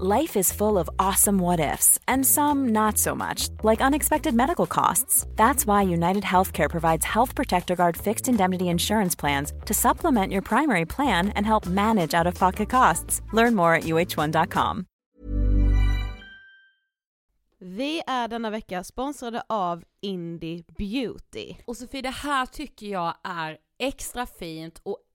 Life is full of awesome what ifs, and some not so much, like unexpected medical costs. That's why United Healthcare provides Health Protector Guard fixed indemnity insurance plans to supplement your primary plan and help manage out of pocket costs. Learn more at uh1.com. Vi är denna vecka sponsrade av Indie Beauty. Och Sofie, det här tycker jag är extra fint och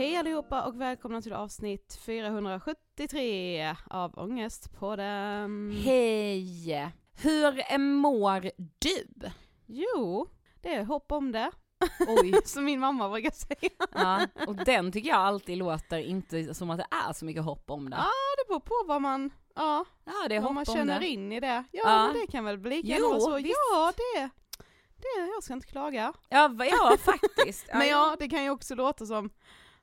Hej allihopa och välkomna till avsnitt 473 av Ångestpodden. Hej! Hur mår du? Jo, det är hopp om det. Oj. Som min mamma brukar säga. Ja, och den tycker jag alltid låter inte som att det är så mycket hopp om det. Ja, det beror på vad man, ja, Ja, det är vad man känner det. in i det. Ja, Ja. det kan väl bli lika Jo, så. visst. Ja, det, det, jag ska inte klaga. Ja, ja faktiskt. Men ja, det kan ju också låta som,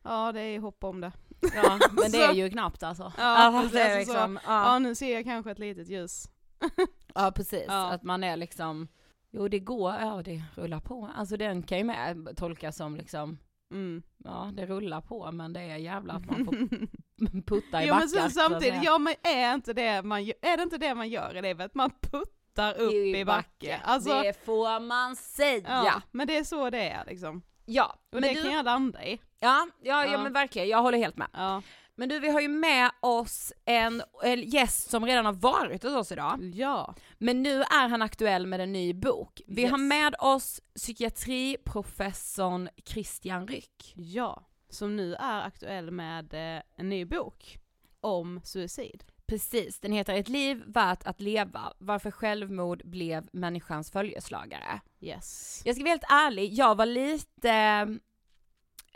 ja det är hopp om det. Ja, men det är ju knappt alltså. Ja, Alltså, det är alltså så- liksom, Ja, ja. nu ser jag kanske ett litet ljus. ja precis, Ja. att man är liksom, jo det går, ja det rullar på. Alltså den kan ju med tolkas som liksom, Mm. ja det rullar på men det är jävla att man får putta i Jo men backar. sen så att samtidigt, ja men är inte det man är det inte det man gör i livet? Man puttar upp i, backe. Alltså, det får man säga. Ja, men det är så det är liksom. Ja. Och men det du, kan jag landa i. ja, ja, ja Ja. men verkligen, jag håller helt med. Ja. Men du vi har ju med oss en, en gäst som redan har varit hos oss idag. Ja. Men nu är han aktuell med en ny bok. Vi Yes. har med oss psykiatriprofessorn Christian Ryck. Ja. Som nu är aktuell med eh, en ny bok om suicid. Precis, den heter Ett liv värt att leva, varför självmord blev människans följeslagare. Yes. Jag ska vara helt ärlig, jag var lite eh,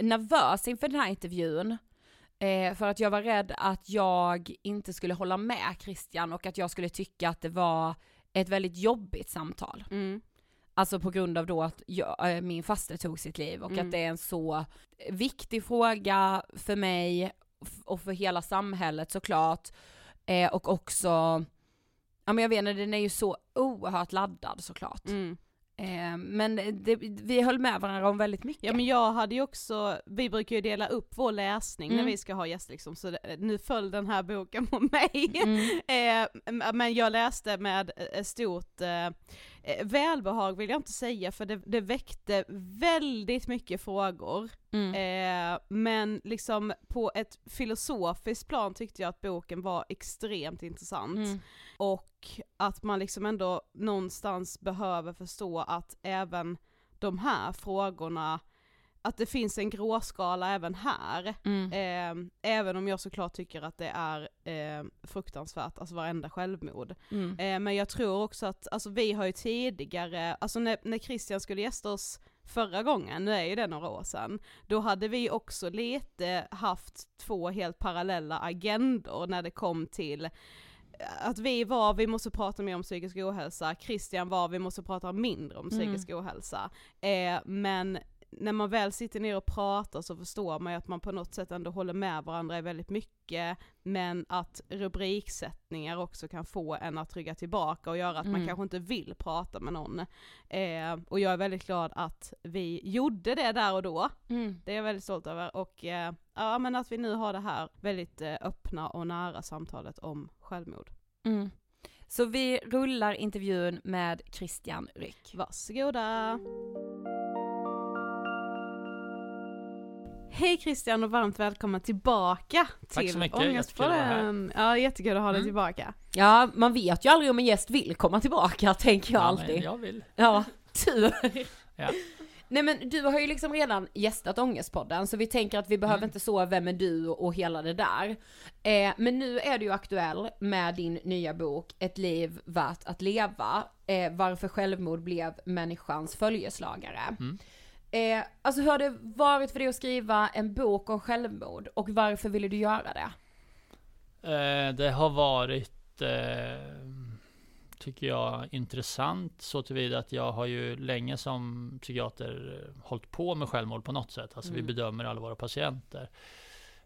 nervös inför den här intervjun. Eh, för att jag var rädd att jag inte skulle hålla med Christian och att jag skulle tycka att det var ett väldigt jobbigt samtal. Mm. Alltså på grund av då att jag, äh, min faster tog sitt liv och Mm. att det är en så viktig fråga för mig och för hela samhället såklart. Eh, och också, ja men jag vet inte, den är ju så oerhört laddad såklart. Mm. Eh, men det, vi höll med varandra om väldigt mycket. Ja men jag hade ju också, vi brukar ju dela upp vår läsning när Mm. vi ska ha gäster liksom, så det, nu föll den här boken på mig. Mm. eh, men jag läste med eh, stort eh, eh, välbehag vill jag inte säga för det, det väckte väldigt mycket frågor. Mm. Eh, men liksom på ett filosofiskt plan tyckte jag att boken var extremt intressant. Och att man liksom ändå någonstans behöver förstå att även de här frågorna, att det finns en gråskala även här. Mm. Eh, även om jag såklart tycker att det är eh, fruktansvärt, alltså varenda självmord. Mm. Eh, men jag tror också att, alltså vi har ju tidigare, alltså när, när Christian skulle gästa oss förra gången, nu är ju det några år sedan, då hade vi också lite haft två helt parallella agendor när det kom till att vi var, vi måste prata mer om psykisk ohälsa, Christian var, vi måste prata mindre om psykisk ohälsa. Eh, men när man väl sitter ner och pratar så förstår man ju att man på något sätt ändå håller med varandra i väldigt mycket, men att rubriksättningar också kan få en att rygga tillbaka och göra att man Mm. kanske inte vill prata med någon. Eh, och jag är väldigt glad att vi gjorde det där och då, Mm. det är jag väldigt stolt över och eh, ja men att vi nu har det här väldigt eh, öppna och nära samtalet om självmord. Mm. Så vi rullar intervjun med Christian Ryck. Varsågoda! Hej Christian och varmt välkommen tillbaka Tack till så mycket. Ångestpodden. Ja jättekul att ha dig Mm. tillbaka. Ja, man vet ju aldrig om en gäst vill komma tillbaka, tänker jag Ja, alltid. men jag vill. Ja, tur. Ja. Nej men du har ju liksom redan gästat Ångestpodden, så vi tänker att vi behöver Mm. inte så vem är du och hela det där. Eh, men nu är du ju aktuell med din nya bok Ett liv värt att leva, eh, varför självmord blev människans följeslagare. Mm. Eh, alltså hur har det varit för dig att skriva en bok om självmord och varför ville du göra det? Eh, det har varit, eh, tycker jag, intressant så tillvida att jag har ju länge som psykiater eh, hållit på med självmord på något sätt. Alltså vi Mm. bedömer alla våra patienter.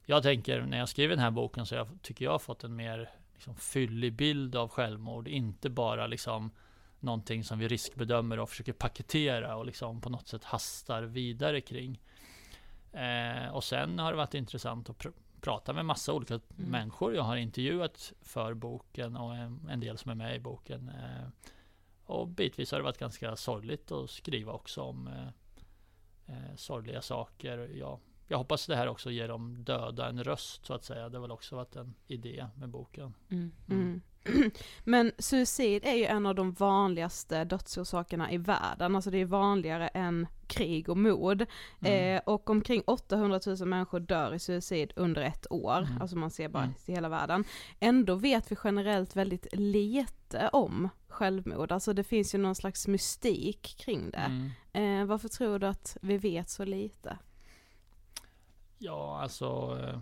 Jag tänker när jag skriver den här boken så jag, tycker jag har fått en mer liksom, fyllig bild av självmord. Inte bara liksom någonting som vi riskbedömer och försöker paketera och liksom på något sätt hastar vidare kring. Eh, och sen har det varit intressant att pr- prata med massa olika människor. Jag har intervjuat för boken och en, en del som är med i boken. Eh, och bitvis har det varit ganska sorgligt att skriva också om eh, eh, sorgliga saker. Jag, jag hoppas det här också ger de döda en röst så att säga. Det har väl också varit en idé med boken. Mm. Men suicid är ju en av de vanligaste dödsorsakerna i världen, alltså det är vanligare än krig och mord. Mm. Eh, och omkring 800 000 människor dör i suicid under ett år, Mm. alltså man ser bara Mm. till hela världen. Ändå vet vi generellt väldigt lite om självmord, alltså det finns ju någon slags mystik kring det. Mm. Eh, varför tror du att vi vet så lite? Ja, alltså eh,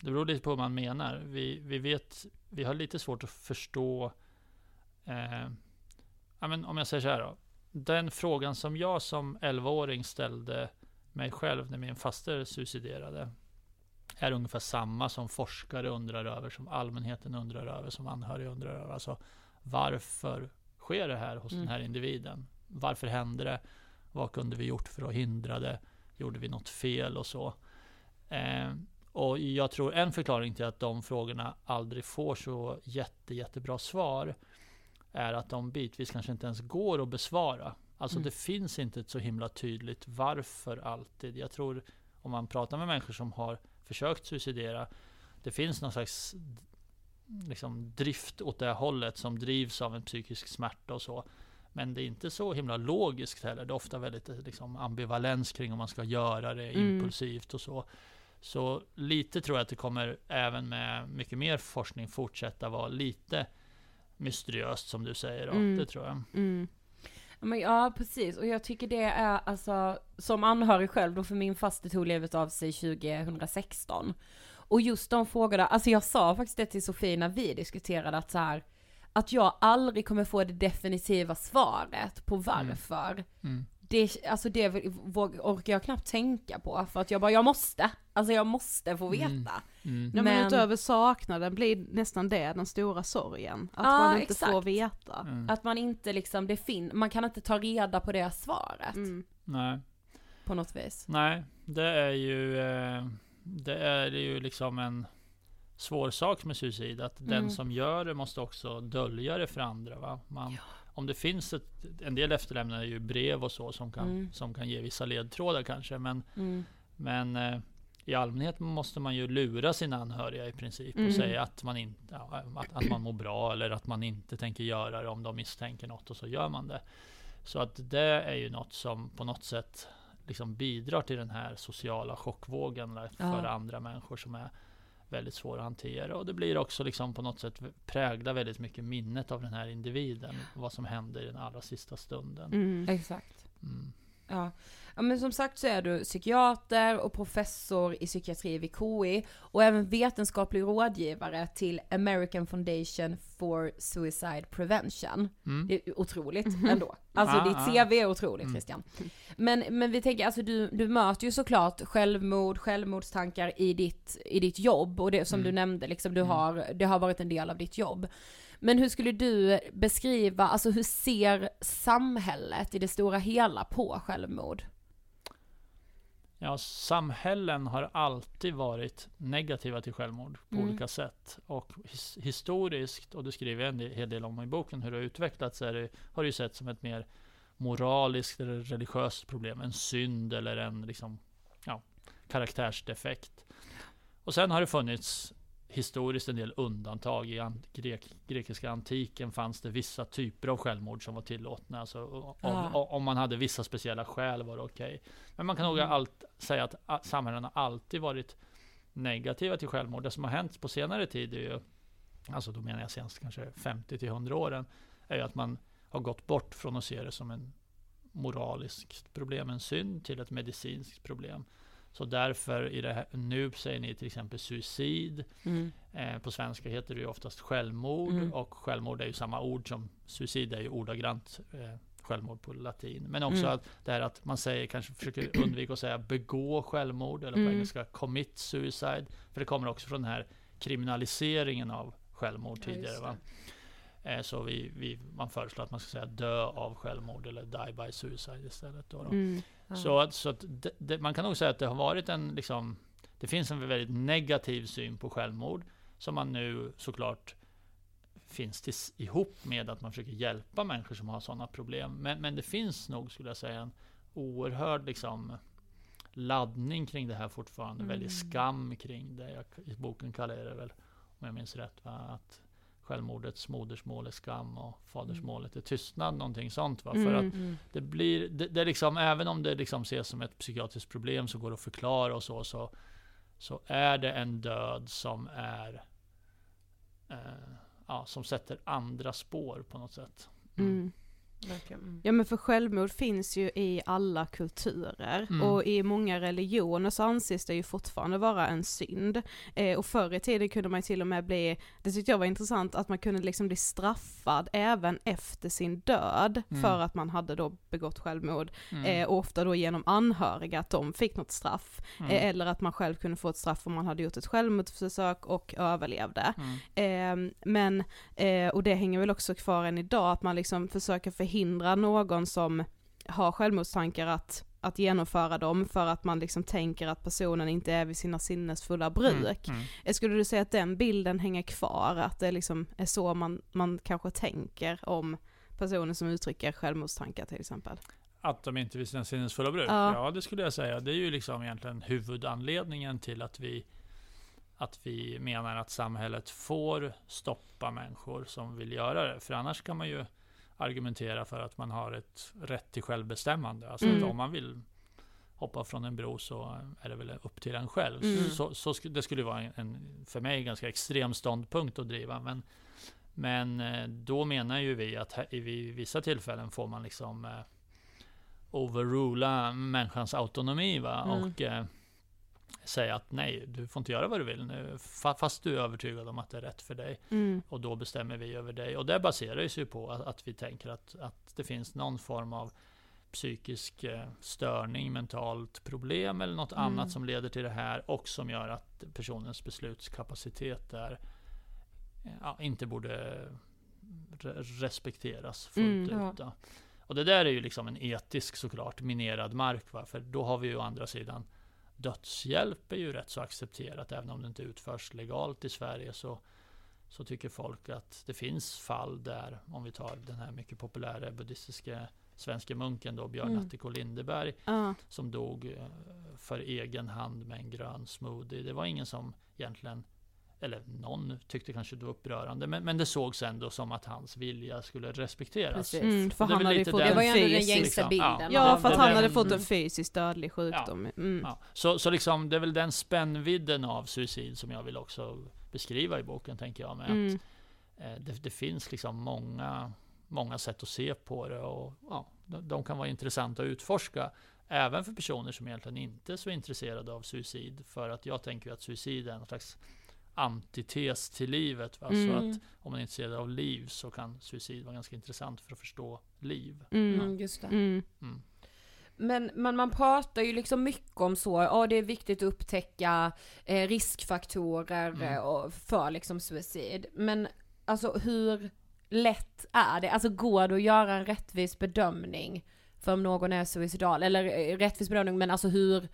det beror lite på vad man menar. Vi, vi vet, vi har lite svårt att förstå eh, ja, men om jag säger så här då. Den frågan som jag som 11-åring ställde mig själv när min faster suiciderade är ungefär samma som forskare undrar över, som allmänheten undrar över, som anhöriga undrar över. Alltså varför sker det här hos Mm. den här individen? Varför hände det? Vad kunde vi gjort för att hindra det? Gjorde vi något fel och så? Eh, och jag tror en förklaring till att de frågorna aldrig får så jätte, jättebra svar är att de bitvis kanske inte ens går att besvara. Alltså Mm. det finns inte ett så himla tydligt varför alltid. Jag tror om man pratar med människor som har försökt suicidera, det finns någon slags liksom, drift åt det hållet som drivs av en psykisk smärta och så. Men det är inte så himla logiskt heller. Det är ofta väldigt liksom, ambivalens kring om man ska göra det Mm. impulsivt och så. Så lite tror jag att det kommer även med mycket mer forskning fortsätta vara lite mysteriöst som du säger. Då. Mm. Det tror jag. Mm. Men ja, precis. Och jag tycker det är alltså, som anhörig själv då, för min faste tog livet av sig 2016. Och just de frågorna, alltså jag sa faktiskt det till Sofie när vi diskuterade att så här, att jag aldrig kommer få det definitiva svaret på varför. Mm. Det, alltså det orkar jag knappt tänka på för att jag bara, jag måste. Alltså jag måste få veta. Mm. Mm. Ja, men, Men- utöver saknaden blir nästan det den stora sorgen. Att Ja, man inte exakt. får veta. Mm. Att man inte liksom, det fin- man kan inte ta reda på det svaret Mm. Nej. på något vis. Nej, det är ju eh, Det är ju liksom en svår sak med suicid. Att den Mm. som gör det måste också dölja det för andra. Va? Man, Om det finns ett, en del efterlämnar ju brev och så som kan, Mm. som kan ge vissa ledtrådar kanske. Men, Mm. men eh, i allmänhet måste man ju lura sina anhöriga i princip. Mm. Och säga att man, ja, att, att man mår bra eller att man inte tänker göra det om de misstänker något och så gör man det. Så att det är ju något som på något sätt liksom bidrar till den här sociala chockvågen för Ja. andra människor som är väldigt svåra att hantera. Och det blir också liksom på något sätt präglar väldigt mycket minnet av den här individen. Vad som hände i den allra sista stunden. Mm. Exakt. Mm. Ja. ja, men som sagt så är du psykiater och professor i psykiatri vid KI och även vetenskaplig rådgivare till American Foundation for Suicide Prevention. Mm. Det är otroligt ändå. Alltså Ah, ditt ah. CV är otroligt Mm. Christian. Men, men vi tänker, alltså du, du möter ju såklart självmord, självmordstankar i ditt, i ditt jobb och det som Mm. du nämnde, liksom du Mm. har, det har varit en del av ditt jobb. Men hur skulle du beskriva, alltså hur ser samhället i det stora hela på självmord? Ja, samhällen har alltid varit negativa till självmord på Mm. olika sätt. Och his historiskt, och du skriver en hel del om i boken hur det har utvecklats, är det, har det ju sett som ett mer moraliskt eller religiöst problem. En synd eller en liksom, ja, karaktärsdefekt. Och sen har det funnits historiskt en del undantag. I an grek grekiska antiken fanns det vissa typer av självmord som var tillåtna. Alltså, om, Ah. om- man hade vissa speciella skäl var det okej. Men man kan nog Mm. allt, säga att a- samhällen har alltid varit negativa till självmord. Det som har hänt på senare tid är ju, alltså då menar jag senast kanske 50 till 100 åren, är ju att man har gått bort från att se det som en moraliskt problem, en synd, till ett medicinskt problem. Så därför i det här, nu säger ni till exempel suicid. Eh, på svenska heter det ju oftast självmord Mm. och självmord är ju samma ord som suicid är ju ordagrant eh, självmord på latin. Men också Mm. att det här att man säger, kanske försöker undvika att säga begå självmord eller på Mm. engelska commit suicide. För det kommer också från den här kriminaliseringen av självmord Ja, tidigare. Va? Eh, så vi, vi, man föreslår att man ska säga dö av självmord eller die by suicide istället. Då, då. Mm. Så, att- så att det, det, man kan nog säga att det har varit en liksom, det finns en väldigt negativ syn på självmord som man nu såklart finns till, ihop med att man försöker hjälpa människor som har sådana problem. Men, men det finns nog, skulle jag säga, en oerhörd liksom laddning kring det här fortfarande. Mm. Väldigt skam kring det. Jag, I boken kallar jag det väl, om jag minns rätt, va? att självmordets modersmål är skam och fadersmålet är tystnad. Någonting sånt. Va? För Mm. att Mm. det blir, det, det liksom, även om det liksom ses som ett psykiatriskt problem så går att förklara och så, så, så är det en död som är, eh, ja, som sätter andra spår på något sätt. Mm. Mm. Ja men för självmord finns ju i alla kulturer Mm. och i många religioner så anses det ju fortfarande vara en synd. Eh, och förr i tiden kunde man till och med bli, det tyckte jag var intressant, att man kunde liksom bli straffad även efter sin död Mm. för att man hade då begått självmord. Mm. Eh, och ofta då genom anhöriga att de fick något straff. Mm. Eh, eller att man själv kunde få ett straff om man hade gjort ett självmordsförsök och överlevde. Mm. Eh, men, eh, och det hänger väl också kvar än idag, att man liksom försöker förhindra någon som har självmordstankar att, att genomföra dem för att man liksom tänker att personen inte är vid sina sinnesfulla bruk. Mm. Mm. Skulle du säga att den bilden hänger kvar, att det liksom är så man, man kanske tänker om personer som uttrycker självmordstankar till exempel? Att de inte vill sina sinnesfulla bruk? Ja. Ja. det skulle jag säga. Det är ju liksom egentligen huvudanledningen till att vi att vi menar att samhället får stoppa människor som vill göra det. För annars kan man ju argumentera för att man har ett rätt till självbestämmande. Alltså Mm. om man vill hoppa från en bro så är det väl upp till en själv. Mm. Så, så sk- det skulle vara en, en, för mig, ganska extrem ståndpunkt att driva. Men, men eh, då menar ju vi att här, i vissa tillfällen får man liksom eh, overrula människans autonomi. Va? Mm. Och, eh, säga att nej, du får inte göra vad du vill nu, fast du är övertygad om att det är rätt för dig. Mm. Och då bestämmer vi över dig. Och det baserar sig på att, att vi tänker att, att det finns någon form av psykisk eh, störning, mentalt problem eller något Mm. annat som leder till det här och som gör att personens beslutskapacitet där ja, inte borde re- respekteras fullt Mm. ut. Då. Och det där är ju liksom en etisk såklart minerad mark. Va? För då har vi ju å andra sidan dödshjälp är ju rätt så accepterat även om det inte utförs legalt i Sverige så, så tycker folk att det finns fall där om vi tar den här mycket populära buddhistiska svenska munken då Björn Mm. Lindeberg Ja. som dog eh, för egen hand med en grön smoothie. Det var ingen som egentligen eller någon tyckte kanske det var upprörande, men, men det sågs ändå som att hans vilja skulle respekteras. Precis. Mm, för han hade fått den- Det var en ju ändå den gängse liksom, bilden. Ja, för att han hade mm. fått en fysisk dödlig sjukdom. Mm. Ja, så, så liksom, det är väl den spännvidden av suicid som jag vill också beskriva i boken, tänker jag. Med Mm. att, eh, det, det finns liksom många, många sätt att se på det och ja, de, de kan vara intressanta att utforska. Även för personer som egentligen inte är så intresserade av suicid. För att jag tänker att suicid är en slags antites till livet. Va? Så Mm. att om man är intresserad av liv så kan suicid vara ganska intressant för att förstå liv. Mm. Mm, just det. Mm. Mm. Men, men man pratar ju liksom mycket om så, ja det är viktigt att upptäcka eh, riskfaktorer Mm. eh, och för liksom suicid. Men alltså hur lätt är det? Alltså går det att göra en rättvis bedömning för om någon är suicidal? Eller eh, rättvis bedömning, men alltså hur,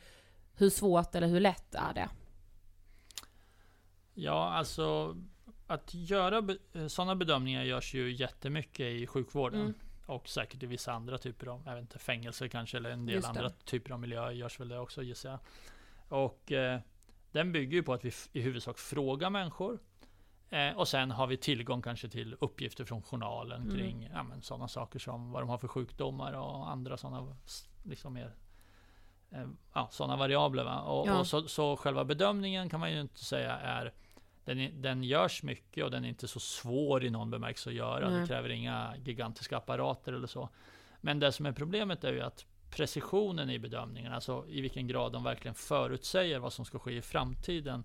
hur svårt eller hur lätt är det? Ja, alltså att göra be- sådana bedömningar görs ju jättemycket i sjukvården. Mm. Och säkert i vissa andra typer av, jag vet inte, fängelser kanske, eller en del andra typer av miljöer görs väl det också gissar jag. Och eh, den bygger ju på att vi i huvudsak frågar människor. Eh, och sen har vi tillgång kanske till uppgifter från journalen Mm. kring ja, sådana saker som vad de har för sjukdomar och andra sådana liksom mer eh, ja, sådana variabler. Va? Och, Ja. och så, så själva bedömningen kan man ju inte säga är den, den görs mycket och den är inte så svår i någon bemärkelse att göra. Nej. Det kräver inga gigantiska apparater eller så. Men det som är problemet är ju att precisionen i bedömningen, alltså i vilken grad de verkligen förutsäger vad som ska ske i framtiden,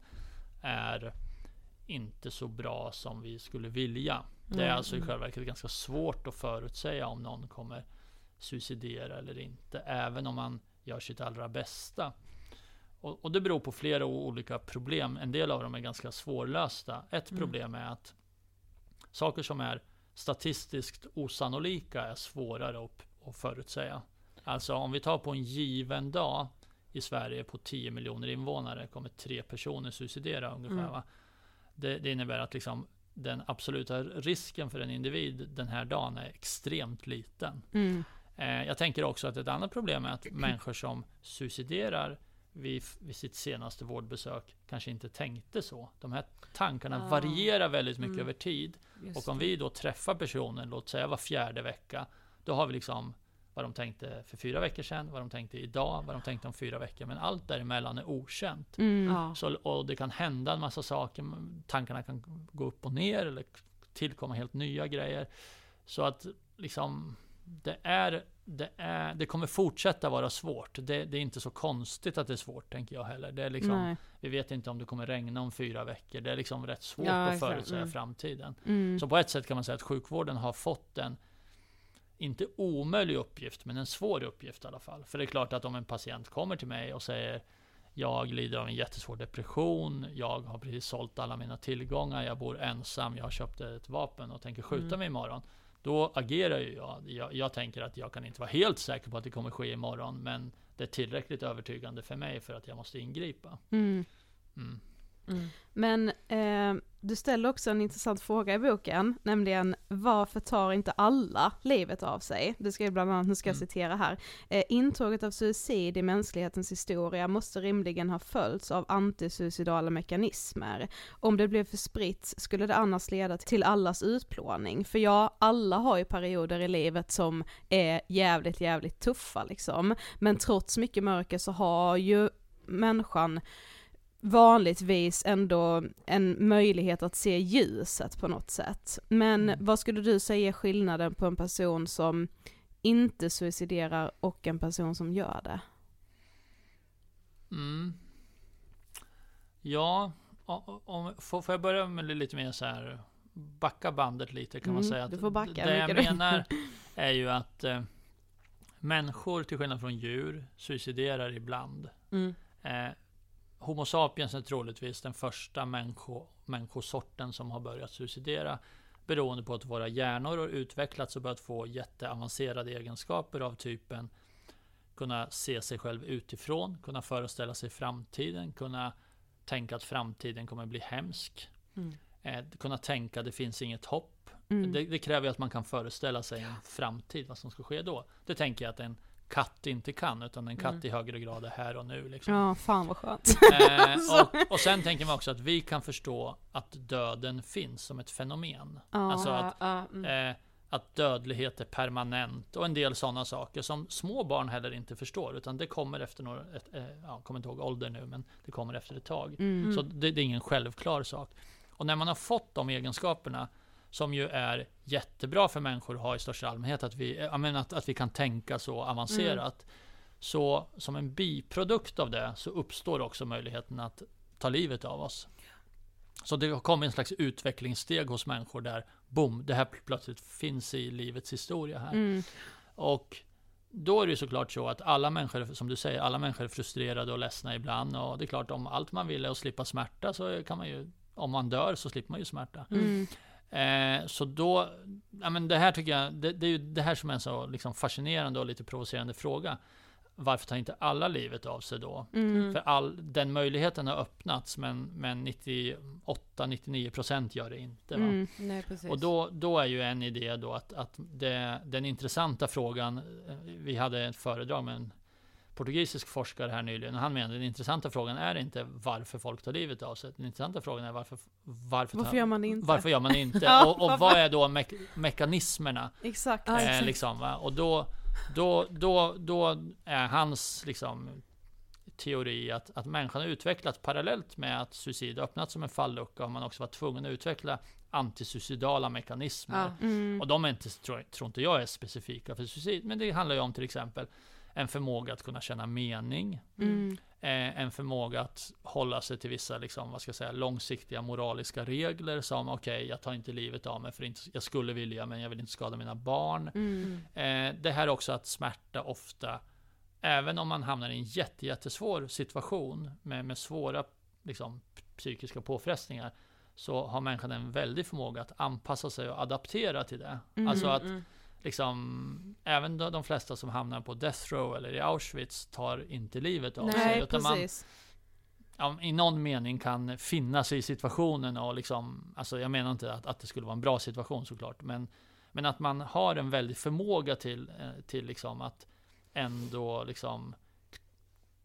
är inte så bra som vi skulle vilja. Det är Mm, alltså i mm. själva verket ganska svårt att förutsäga om någon kommer suicidera eller inte, även om man gör sitt allra bästa. Och, och det beror på flera olika problem. En del av dem är ganska svårlösta. Ett Mm. problem är att saker som är statistiskt osannolika är svårare att, att förutsäga. Alltså om vi tar på en given dag i Sverige på 10 miljoner invånare kommer tre personer suicidera ungefär. Mm. Det, det innebär att liksom den absoluta risken för en individ den här dagen är extremt liten. Mm. Eh, jag tänker också att ett annat problem är att människor som suiciderar vid, vid sitt senaste vårdbesök kanske inte tänkte så. De här tankarna Ah. varierar väldigt mycket Mm. över tid. Just Och om det. vi då träffar personen, låt säga var fjärde vecka, då har vi liksom vad de tänkte för fyra veckor sedan, vad de tänkte idag, vad de tänkte om fyra veckor. Men allt däremellan är okänt. Mm. Ja. Så, och det kan hända en massa saker. Tankarna kan gå upp och ner eller tillkomma helt nya grejer. Så att liksom det är, det är, det kommer fortsätta vara svårt. Det, det är inte så konstigt att det är svårt, tänker jag heller. Det är liksom, vi vet inte om det kommer regna om fyra veckor. Det är liksom rätt svårt Ja, att förutsäga Mm. framtiden. Mm. Så på ett sätt kan man säga att sjukvården har fått en inte omöjlig uppgift, men en svår uppgift i alla fall. För det är klart att om en patient kommer till mig och säger jag lider av en jättesvår depression, jag har precis sålt alla mina tillgångar, jag bor ensam, jag har köpt ett vapen och tänker skjuta Mm. mig imorgon. Då agerar ju jag. jag. Jag tänker att jag kan inte vara helt säker på att det kommer ske imorgon, men det är tillräckligt övertygande för mig för att jag måste ingripa. Mm. Mm. Mm. Men eh, du ställer också en intressant fråga i boken, nämligen varför tar inte alla livet av sig? Du ju bland annat, nu ska jag Mm. citera här, eh, intåget av suicid i mänsklighetens historia måste rimligen ha följts av antisuicidala mekanismer. Om det blev för spritt skulle det annars leda till allas utplåning. För ja, alla har ju perioder i livet som är jävligt, jävligt tuffa liksom. Men trots mycket mörker så har ju människan vanligtvis ändå en möjlighet att se ljuset på något sätt. Men Mm. vad skulle du säga är skillnaden på en person som inte suiciderar och en person som gör det? Mm. Ja, om, får, får jag börja med lite mer så här backa bandet lite kan man Mm, säga. Att du får backa, det jag menar är ju att eh, människor till skillnad från djur suiciderar ibland. Mm. Eh, Homo sapiens är troligtvis den första människo, människosorten som har börjat suicidera. Beroende på att våra hjärnor har utvecklats och börjat få jätteavancerade egenskaper av typen kunna se sig själv utifrån, kunna föreställa sig framtiden, kunna tänka att framtiden kommer bli hemsk. Mm. Eh, kunna tänka det finns inget hopp. Mm. Det, det kräver ju att man kan föreställa sig en framtid, vad som ska ske då. Det tänker jag att en katt inte kan, utan en katt Mm. i högre grad är här och nu. Liksom. Ja, fan vad skönt. Eh, och, och sen tänker man också att vi kan förstå att döden finns som ett fenomen. Ja. Alltså att, Ja, mm. eh, att dödlighet är permanent och en del sådana saker som små barn heller inte förstår. Utan det kommer efter några, ett, eh, ja, kommer inte ihåg ålder nu, men det kommer efter ett tag. Mm. Så det, det är ingen självklar sak. Och när man har fått de egenskaperna, som ju är jättebra för människor att ha i största allmänhet, att vi, jag menar, att, att vi kan tänka så avancerat. Så som en biprodukt av det så uppstår också möjligheten att ta livet av oss. Så det kommer en slags utvecklingssteg hos människor där, boom, det här plötsligt finns i livets historia här. Mm. Och då är det såklart så att alla människor, som du säger, alla människor är frustrerade och ledsna ibland. Och det är klart, om allt man vill är att slippa smärta så kan man ju, om man dör så slipper man ju smärta. Mm. Eh, så då, ja men det här tycker jag, det, det är ju det här som är en så liksom fascinerande och lite provocerande fråga. Varför tar inte alla livet av sig då? Mm. För all, den möjligheten har öppnats, men, men 98-99% gör det inte. Mm. Nej. Och då, då är ju en idé då att, att det, den intressanta frågan, eh, vi hade ett föredrag med en portugisisk forskare här nyligen, och han menade den intressanta frågan är inte varför folk tar livet av sig. Den intressanta frågan är varför, varför, Varför tar- gör man det inte? varför gör man inte? Ja, och, och vad är då mek- mekanismerna? Exakt. Eh, exakt. liksom? Och då, då, då, då är hans liksom, teori att, att människan har utvecklats parallellt med att suicid öppnats som en fallucka och man också var tvungen att utveckla antisuicidala mekanismer. Ja. Mm. Och de är inte, tror, tror inte jag är specifika för suicid, men det handlar ju om till exempel en förmåga att kunna känna mening, Mm. eh, en förmåga att hålla sig till vissa liksom, vad ska jag säga, långsiktiga moraliska regler som okej, jag tar inte livet av mig för inte, jag skulle vilja, men jag vill inte skada mina barn. Mm. Eh, det här är också att smärta ofta, även om man hamnar i en jätte, jättesvår situation med, med svåra liksom, psykiska påfrestningar, så har människan en väldig förmåga att anpassa sig och adaptera till det. Mm, Alltså att mm. Liksom, även de, de flesta som hamnar på death row eller i Auschwitz tar inte livet av Nej, sig. Utan man, ja, i någon mening kan finna sig i situationen och liksom, alltså jag menar inte att, att det skulle vara en bra situation såklart, men, men att man har en väldig förmåga till, eh, till liksom att ändå liksom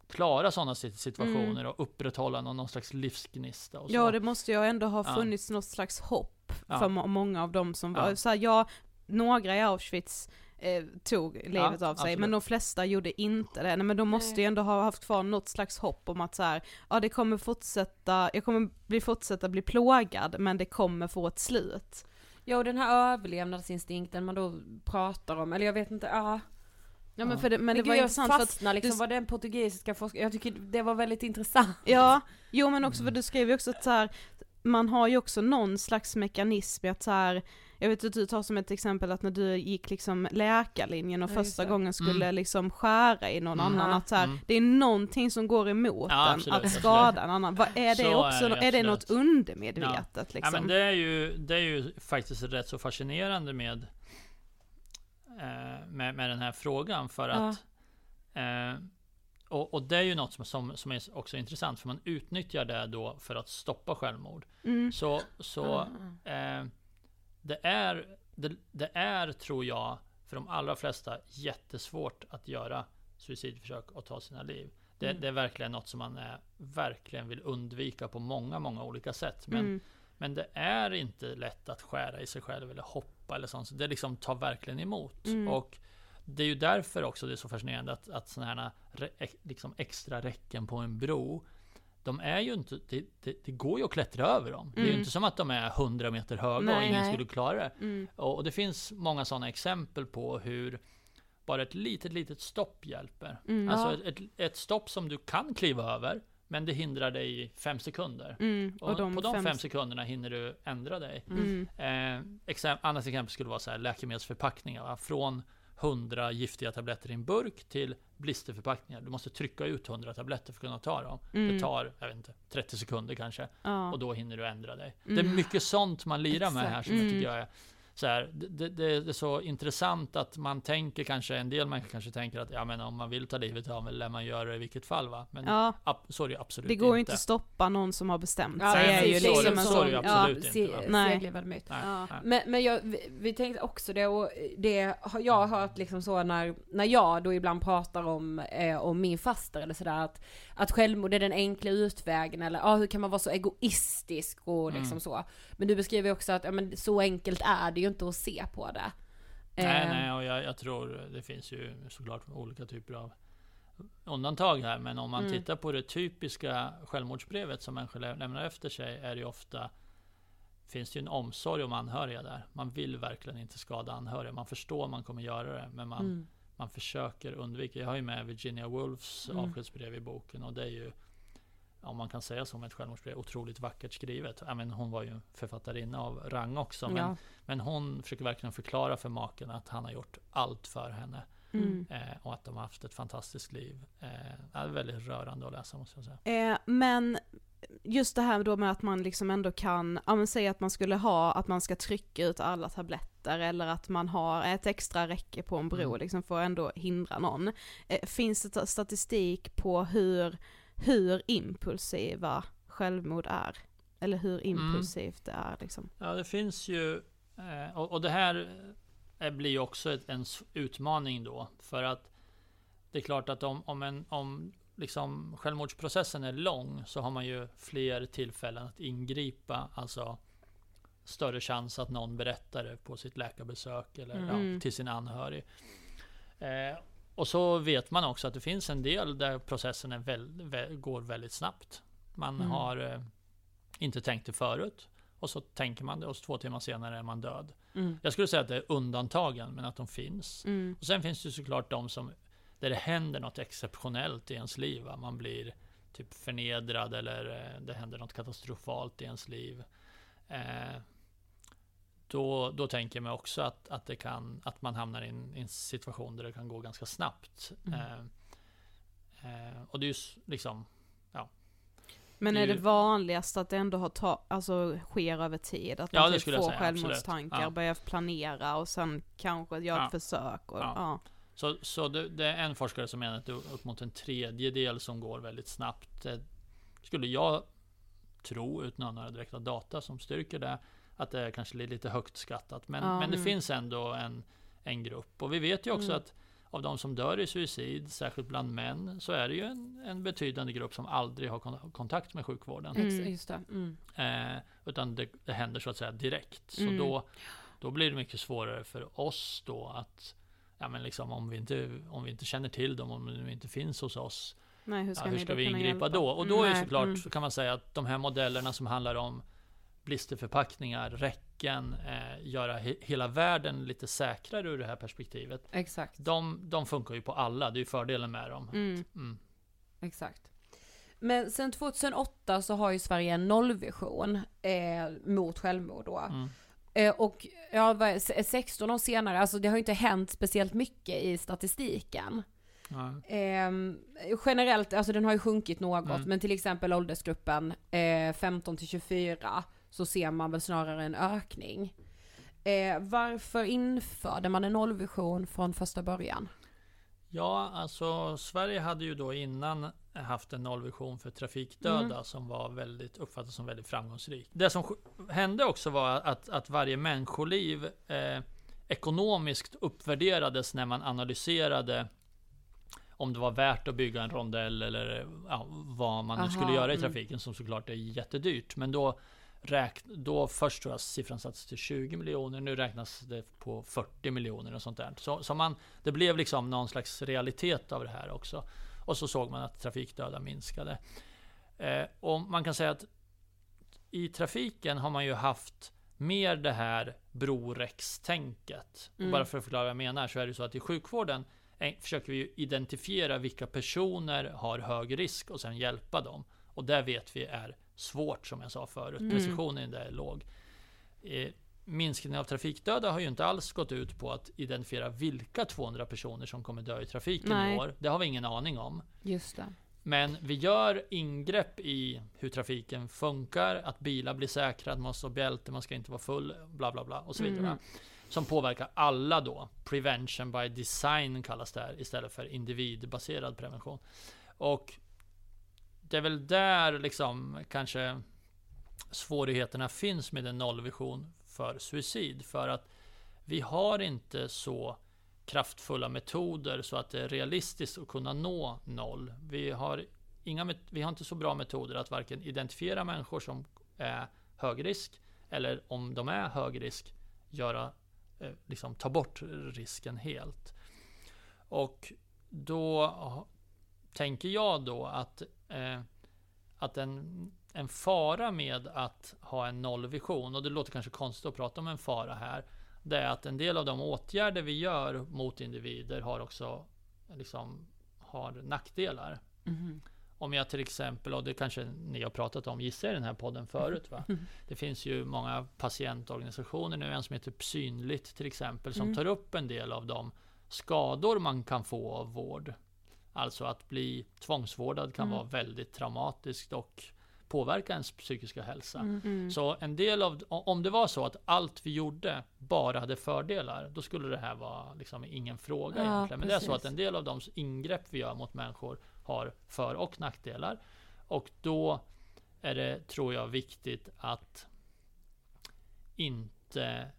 klara sådana sit- situationer och upprätthålla någon, någon slags livsgnista och så. Mm. Ja, det måste ju ändå ha Ja. funnits något slags hopp Ja. för må- många av dem som var, Ja. så här, ja, några i Auschwitz eh, tog livet av sig, absolut. men de flesta gjorde inte det. Nej, men de måste ju ändå ha haft kvar något slags hopp om att så här, ja det kommer fortsätta, jag kommer bli, fortsätta bli plågad, men det kommer få ett slut. Ja, och den här överlevnadsinstinkten man då pratar om, eller jag vet inte, ja. Ja men Ja. för det, men det gud, var jag intressant för att liksom, du- vad den portugisiska forskaren, jag tycker det var väldigt intressant. Ja, jo men också för du skrev ju också att så här, man har ju också någon slags mekanism i att så här, jag vet att du tar som ett exempel att när du gick liksom läkarlinjen och Ja, första gången skulle Mm. liksom skära i någon Mm. annan, att så här, Mm. det är någonting som går emot Ja, en, absolut, att absolut. skada en annan. Vad är det Så är också, det, är, det något undermedvetet Ja, liksom? men det, är ju, det är ju faktiskt rätt så fascinerande med, eh, med, med den här frågan. För Ja. att eh, och, och det är ju något som, som, som är också intressant. För man utnyttjar det då för att stoppa självmord. Mm. Så, så eh, det, är, det, det är, tror jag, för de allra flesta jättesvårt att göra suicidförsök och ta sina liv. Det, Mm. det är verkligen något som man eh, verkligen vill undvika på många, många olika sätt. Men, Mm. men det är inte lätt att skära i sig själv eller hoppa eller sånt. Så det liksom tar verkligen emot. Mm. Och det är ju därför också det är så fascinerande att, att sådana här liksom extra räcken på en bro de är ju inte, det, det, det går ju att klättra över dem. Det är ju Mm. inte som att de är 100 meter höga och Nej. ingen Nej. skulle klara det. Mm. Och, och det finns många sådana exempel på hur bara ett litet, litet stopp hjälper. Mm. Alltså ett, ett, stopp som du kan kliva över, Men det hindrar dig i fem sekunder. Mm, Och, på de fem... sekunderna hinner du ändra dig. Mm. Eh, exem- annat exempel skulle vara så här, läkemedelsförpackningar. Va? Från 100 giftiga tabletter i en burk till blisterförpackningar. Du måste trycka ut 100 tabletter för att kunna ta dem. Mm. Det tar, jag vet inte, 30 sekunder kanske. Ja. Och då hinner du ändra dig. Mm. Det är mycket sånt man lirar med här som jag Mm. tycker jag är så här, det, det, det är så intressant att man tänker kanske, en del människor kanske tänker att ja men om man vill ta livet av mig lär man göra det i vilket fall va? Men ja, ab, så är det absolut det går ju inte. inte att stoppa någon som har bestämt Ja, sig. Är men ju så är liksom det- en så är det absolut ja, inte. va? Nej. Nej, Ja. Men, men jag, vi, vi tänkte också det och det har jag hört liksom så när, när jag då ibland pratar om, eh, om min faster eller sådär att, att självmord är den enkla utvägen eller ah, hur kan man vara så egoistisk och liksom Mm. så. Men du beskriver också att ja, men så enkelt är det ju inte att se på det. Nej, Eh, nej, och jag, jag tror det finns ju såklart olika typer av undantag här. Men om man Mm. tittar på det typiska självmordsbrevet som människor lä- lämnar efter sig är det ju ofta Finns det ju en omsorg om anhöriga där. Man vill verkligen inte skada anhöriga. Man förstår man kommer göra det. Men man, Mm. man försöker undvika. Jag har ju med Virginia Woolfs Mm. avskedsbrev i boken. Och det är ju om man kan säga som ett självmordsbrev, otroligt vackert skrivet. Men hon var ju författarinna av rang också. Men, Ja. men hon försöker verkligen förklara för maken att han har gjort allt för henne. Mm. Eh, och att de har haft ett fantastiskt liv. Eh, det är väldigt rörande att läsa måste jag säga. Eh, men just det här då med att man liksom ändå kan, ja men säg att man skulle ha, att man ska trycka ut alla tabletter eller att man har ett extra räcke på en bro Mm. liksom för att ändå hindra någon. Eh, finns det ta- statistik på hur, hur impulsiva självmord är? Eller hur impulsivt det är liksom? Ja, det finns ju... Eh, och, och det här eh, blir ju också ett, en utmaning då. För att det är klart att om, om, en, om liksom självmordsprocessen är lång så har man ju fler tillfällen att ingripa. Alltså större chans att någon berättar det på sitt läkarbesök eller Mm. ja, till sin anhörig. Eh, och så vet man också att det finns en del där processen väl, vä- går väldigt snabbt. Man Mm. har eh, inte tänkt det förut. Och så tänker man det och två timmar senare är man död. Mm. Jag skulle säga att det är undantagen, men att de finns. Mm. Och sen finns det såklart de som, där det händer något exceptionellt i ens liv. Va? Man blir typ förnedrad eller eh, det händer något katastrofalt i ens liv. Eh, då, då tänker jag mig också att, att, det kan, att man hamnar i en, i en situation där det kan gå ganska snabbt. Mm. Eh, eh, och det är ju liksom, Men Det är är det ju- vanligast att det ändå har ta, alltså, sker över tid? Att Ja, man det typ får säga, absolut. självmordstankar, Ja. börjar planera och sen kanske gör ett Ja. försök. Och, Ja. ja. Så, så det, det är en forskare som menar att det är upp mot en tredjedel som går väldigt snabbt. Det skulle jag tro, utan att ha några direkta data som styrker det, att det är kanske lite högt skattat. Men, Ja. men det Mm. finns ändå en, en grupp. Och vi vet ju också Mm. att av de som dör i suicid, särskilt bland män, så är det ju en, en betydande grupp som aldrig har kon- kontakt med sjukvården. Mm. Det. Mm. Eh, utan det, det händer så att säga direkt. Så Mm. då, då blir det mycket svårare för oss då att Ja men liksom om vi inte, om vi inte känner till dem, om de inte finns hos oss. Nej, hur ska, ja, hur ska vi ingripa då? Och då är Mm, såklart, mm. så kan man säga att de här modellerna som handlar om blisterförpackningar, räcken, eh, göra he, hela världen lite säkrare ur det här perspektivet. Exakt. De, de funkar ju på alla, det är ju fördelen med dem. Mm. Mm. Exakt. Men sen 2008 så har ju Sverige en nollvision eh, mot självmord då. Mm. Eh, och ja, vad är det, se- 16 år senare, alltså det har ju inte hänt speciellt mycket i statistiken. Eh, generellt, alltså den har ju sjunkit något, Mm. men till exempel åldersgruppen eh, 15 till 24 så ser man väl snarare en ökning. Eh, varför införde man en nollvision från första början? Ja, alltså Sverige hade ju då innan haft en nollvision för trafikdöda Mm. som var väldigt, uppfattades som väldigt framgångsrik. Det som hände också var att, att varje människoliv eh, ekonomiskt uppvärderades när man analyserade om det var värt att bygga en rondell eller ja, vad man nu Aha, skulle göra i mm. trafiken som såklart är jättedyrt. Men då räkn, då först tror jag siffran sattes till 20 miljoner, nu räknas det på 40 miljoner och sånt där. Så, så man, det blev liksom någon slags realitet av det här också. Och så såg man att trafikdöda minskade. Eh, och man kan säga att i trafiken har man ju haft mer det här brorex-tänket. Mm. Bara för att förklara vad jag menar så är det så att i sjukvården eh, försöker vi identifiera vilka personer har hög risk och sen hjälpa dem. Och det vet vi är svårt som jag sa förut. Mm. Precisionen där är låg. Eh, minskningen av trafikdöda har ju inte alls gått ut på att identifiera vilka 200 personer som kommer dö i trafiken Nej. i år. Det har vi ingen aning om. Just det. Men vi gör ingrepp i hur trafiken funkar, att bilar blir säkra, att man måste ha bälte, man ska inte vara full, bla bla bla och så vidare. Mm. Som påverkar alla då. Prevention by design kallas det här istället för individbaserad prevention. Och det är väl där liksom kanske svårigheterna finns med en nollvision för suicid. För att vi har inte så kraftfulla metoder så att det är realistiskt att kunna nå noll. Vi har, inga, vi har inte så bra metoder att varken identifiera människor som är hög risk eller om de är hög risk göra, eh, liksom ta bort risken helt. Och då tänker jag då att, eh, att en, en fara med att ha en nollvision, och det låter kanske konstigt att prata om en fara här, det är att en del av de åtgärder vi gör mot individer har också liksom, har nackdelar. Om jag till exempel, och det kanske ni har pratat om, gissar jag i den här podden förut va? Det finns ju många patientorganisationer nu, en som heter Synligt till exempel, som tar upp en del av de skador man kan få av vård. Alltså att bli tvångsvårdad kan vara väldigt traumatiskt och påverka ens psykiska hälsa. Mm. Så en del av, om det var så att allt vi gjorde bara hade fördelar, då skulle det här vara liksom ingen fråga Ja, egentligen. Men det är så precis. att en del av de ingrepp vi gör mot människor har för och nackdelar. Och då är det, tror jag, viktigt att inte...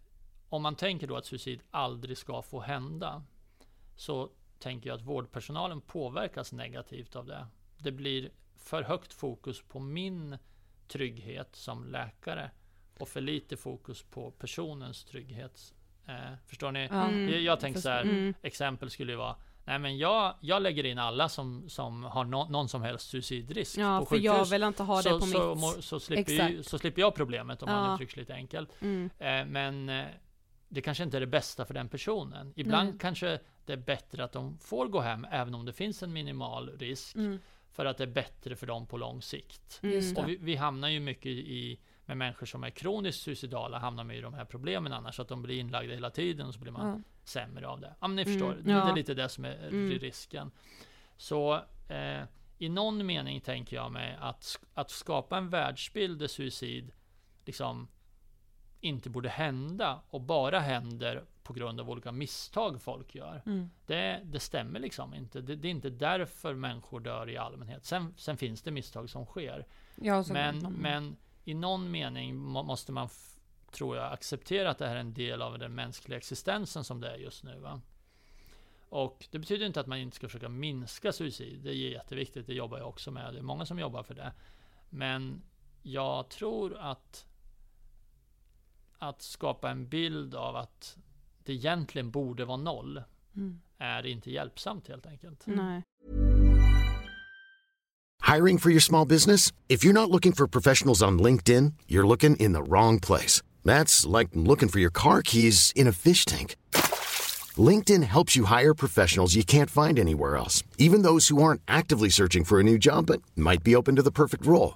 Om man tänker då att suicid aldrig ska få hända, så tänker jag att vårdpersonalen påverkas negativt av det. Det blir för högt fokus på min trygghet som läkare och för lite fokus på personens trygghet. Eh, förstår ni? Mm. Jag, jag tänker så här, Mm. exempel skulle ju vara Nej men jag, jag lägger in alla som, som har nå- någon som helst suicidrisk Ja, på för sjukhus. jag vill inte ha det så, på så, mitt. må- så, slipper Exakt. så slipper jag problemet om man Ja. uttrycks lite enkelt. Mm. Eh, men eh, det kanske inte är det bästa för den personen. Ibland Nej. kanske det är bättre att de får gå hem även om det finns en minimal risk. Mm. För att det är bättre för dem på lång sikt. Mm. Och vi, vi hamnar ju mycket i, med människor som är kroniskt suicidala, hamnar med i de här problemen annars. Att de blir inlagda hela tiden och så blir man Ja. sämre av det. Ja men ni Mm, förstår, det ja. är lite det som är Mm. risken. Så eh, i någon mening tänker jag mig att, att skapa en världsbild där suicid liksom inte borde hända och bara händer på grund av olika misstag folk gör. Mm. Det, det stämmer liksom inte. Det, det är inte därför människor dör i allmänhet. Sen, sen finns det misstag som sker. Ja, Men, mm. men i någon mening må, måste man, tror jag, acceptera att det här är en del av den mänskliga existensen som det är just nu. Va? Och det betyder inte att man inte ska försöka minska suicid. Det är jätteviktigt, det jobbar jag också med. Det är många som jobbar för det. Men jag tror att att skapa en bild av att det egentligen borde vara noll Mm. är inte hjälpsamt helt enkelt. Nej. Hiring for your small business? If you're not looking for professionals on LinkedIn, you're looking in the wrong place. That's like looking for your car keys in a fish tank. LinkedIn helps you hire professionals you can't find anywhere else, even those who aren't actively searching for a new job but might be open to the perfect role.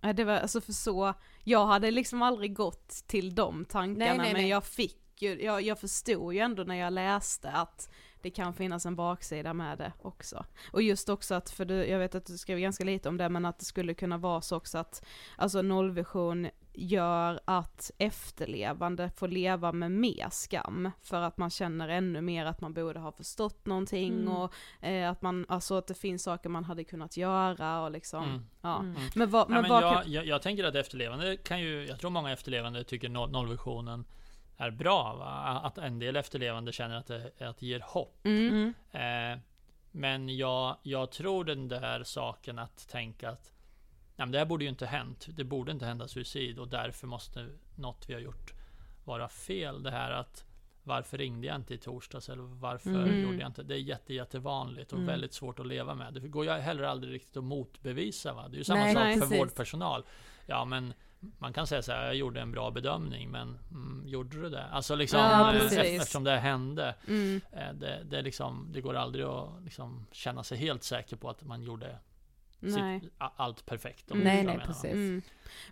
Ja, det var alltså för så, jag hade liksom aldrig gått till de tankarna Nej, nej, men nej. jag fick ju, jag, jag förstod ju ändå när jag läste att det kan finnas en baksida med det också. Och just också att, för du, jag vet att du skrev ganska lite om det, men att det skulle kunna vara så också att, alltså nollvision gör att efterlevande får leva med mer skam, för att man känner ännu mer att man borde ha förstått någonting Mm. och eh, att man, alltså att det finns saker man hade kunnat göra och liksom, Mm. ja. Mm. Men vad, Nej, men men vad jag, kan... jag, jag tänker att efterlevande kan ju, jag tror många efterlevande tycker noll, nollvisionen är bra. Va? Att en del efterlevande känner att det, att det ger hopp. Mm. Eh, men jag, jag tror den där saken att tänka att nej, men det här borde ju inte hänt. Det borde inte hända suicid och därför måste något vi har gjort vara fel. Det här att varför ringde jag inte i torsdags eller varför Mm. gjorde jag inte? Det är jätte, jättevanligt och Mm. väldigt svårt att leva med. Det går ju heller aldrig riktigt att motbevisa. Va? Det är ju samma Nej, sak nej, för precis. vårdpersonal. Ja, men man kan säga så här, jag gjorde en bra bedömning, men mm, gjorde du det? Alltså liksom, Ja, eh, eftersom det hände. Mm. Eh, Det, det, liksom, det går aldrig att liksom känna sig helt säker på att man gjorde Nej. sitt, allt perfekt. om Mm. Nej, nej, precis. Mm.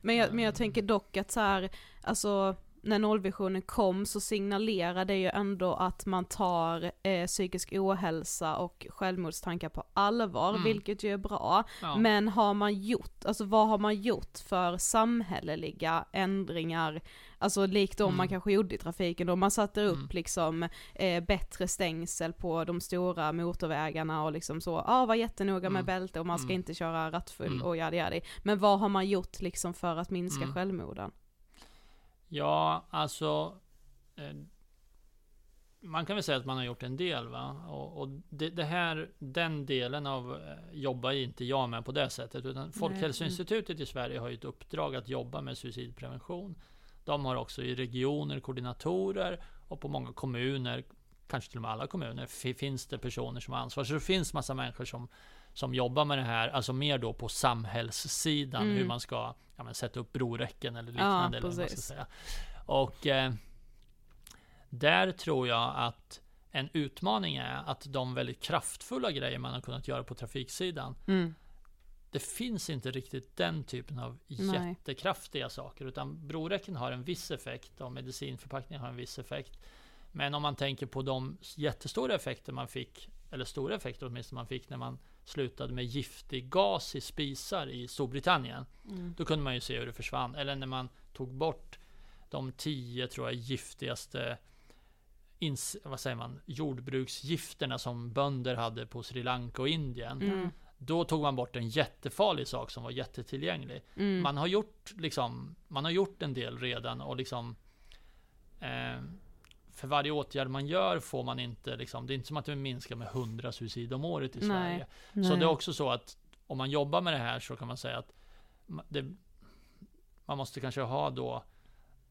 Men, jag, men jag Mm. tänker dock att så här, alltså när nollvisionen kom så signalerar det ju ändå att man tar eh, psykisk ohälsa och självmordstankar på allvar, Mm. vilket ju är bra. Ja. Men har man gjort, alltså vad har man gjort för samhälleliga ändringar, alltså likt de man Mm. kanske gjorde i trafiken då man satte upp Mm. liksom eh, bättre stängsel på de stora motorvägarna och liksom så, ja ah, var jättenoga med Mm. bälte och man ska Mm. inte köra rattfull Mm. och jadi jadi. Men vad har man gjort liksom för att minska självmorden? Ja, alltså. Eh, man kan väl säga att man har gjort en del va. Och, och det, det här, den delen av eh, jobbar inte jag med på det sättet. Utan Folkhälsoinstitutet i Sverige har ju ett uppdrag att jobba med suicidprevention. De har också i regioner koordinatorer och på många kommuner, kanske till och med alla kommuner, fi- finns det personer som har ansvar. Så det finns massa människor som, som jobbar med det här, alltså mer då på samhällssidan, Mm. hur man ska ja, men, sätta upp broräcken eller liknande. eller vad man ska säga. Och eh, där tror jag att en utmaning är att de väldigt kraftfulla grejer man har kunnat göra på trafiksidan, Mm. det finns inte riktigt den typen av Nej. jättekraftiga saker. Utan broräcken har en viss effekt och medicinförpackningar har en viss effekt. Men om man tänker på de jättestora effekter man fick, eller stora effekter åtminstone man fick när man slutade med giftig gas i spisar i Storbritannien. Mm. Då kunde man ju se hur det försvann. Eller när man tog bort de tio, tror jag, giftigaste ins, vad säger man, jordbruksgifterna som bönder hade på Sri Lanka och Indien. Mm. Då tog man bort en jättefarlig sak som var jättetillgänglig. Mm. Man har gjort liksom, man har gjort en del redan och liksom eh, för varje åtgärd man gör får man inte liksom, det är inte som att det minskar med 100 suicid om året i Nej. Sverige. Så det är också så att om man jobbar med det här så kan man säga att det, man måste kanske ha då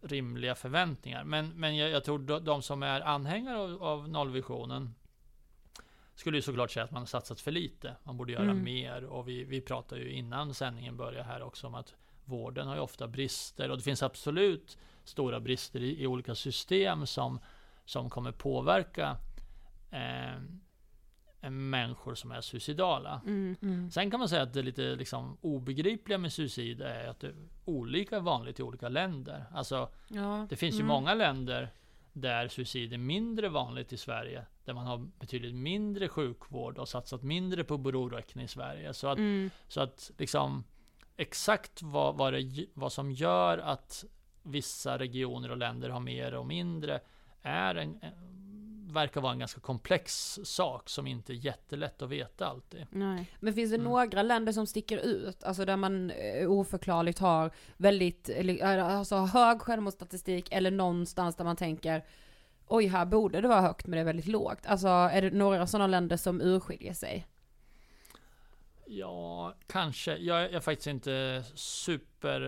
rimliga förväntningar. Men, men jag, jag tror de, de som är anhängare av, av nollvisionen skulle ju såklart säga att man har satsat för lite. Man borde göra Mm. mer. Och vi, vi pratade ju innan sändningen började här också om att vården har ju ofta brister. Och det finns absolut stora brister i, i olika system som, som kommer påverka eh, människor som är suicidala. Mm. Mm. Sen kan man säga att det lite liksom obegripliga med suicid är att det är olika vanligt i olika länder. Alltså Ja. det finns ju Mm. många länder där suicid är mindre vanligt i Sverige. Där man har betydligt mindre sjukvård och satsat mindre på broräcken i Sverige. Så att, Mm. så att liksom exakt vad, vad, det, vad som gör att vissa regioner och länder har mer och mindre är en, verkar vara en ganska komplex sak som inte är jättelätt att veta alltid. Nej. Men finns det Mm. några länder som sticker ut? Alltså där man eh, oförklarligt har väldigt, eh, alltså hög självmordsstatistik eller någonstans där man tänker Oj, här borde det vara högt men det är väldigt lågt. Alltså är det några sådana länder som urskiljer sig? Ja, kanske. Jag är, jag är faktiskt inte super...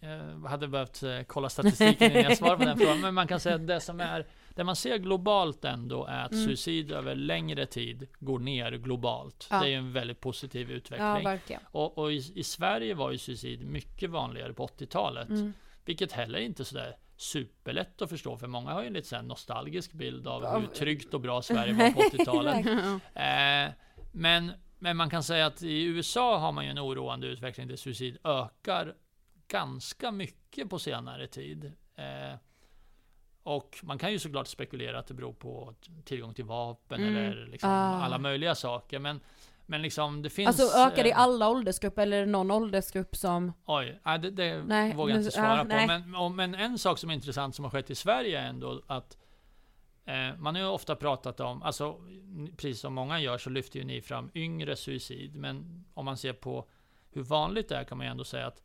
eh, Jag hade behövt eh, kolla statistiken innan jag svarar på den frågan. Men man kan säga att det som är... Det man ser globalt ändå är att Mm. suicid över längre tid går ner globalt. Ja. Det är ju en väldigt positiv utveckling. Ja. Och, och i, i Sverige var ju suicid mycket vanligare på 80-talet. Mm. Vilket heller inte är sådär superlätt att förstå. För många har ju en lite nostalgisk bild av hur tryggt och bra Sverige var på 80-talet. Ja. Eh, men, men man kan säga att i USA har man ju en oroande utveckling där suicid ökar ganska mycket på senare tid. Eh, och man kan ju såklart spekulera att det beror på tillgång till vapen Mm. eller liksom Ah. alla möjliga saker. Men, men liksom det finns... Alltså ökar det i eh, alla åldersgrupper eller är det någon åldersgrupp som... Oj, nej, det, det Nej, vågar jag inte svara ja, på. Men, och- men en sak som är intressant som har skett i Sverige är ändå att eh, man har ju ofta pratat om, alltså precis som många gör så lyfter ju ni fram yngre suicid. Men om man ser på hur vanligt det är kan man ju ändå säga att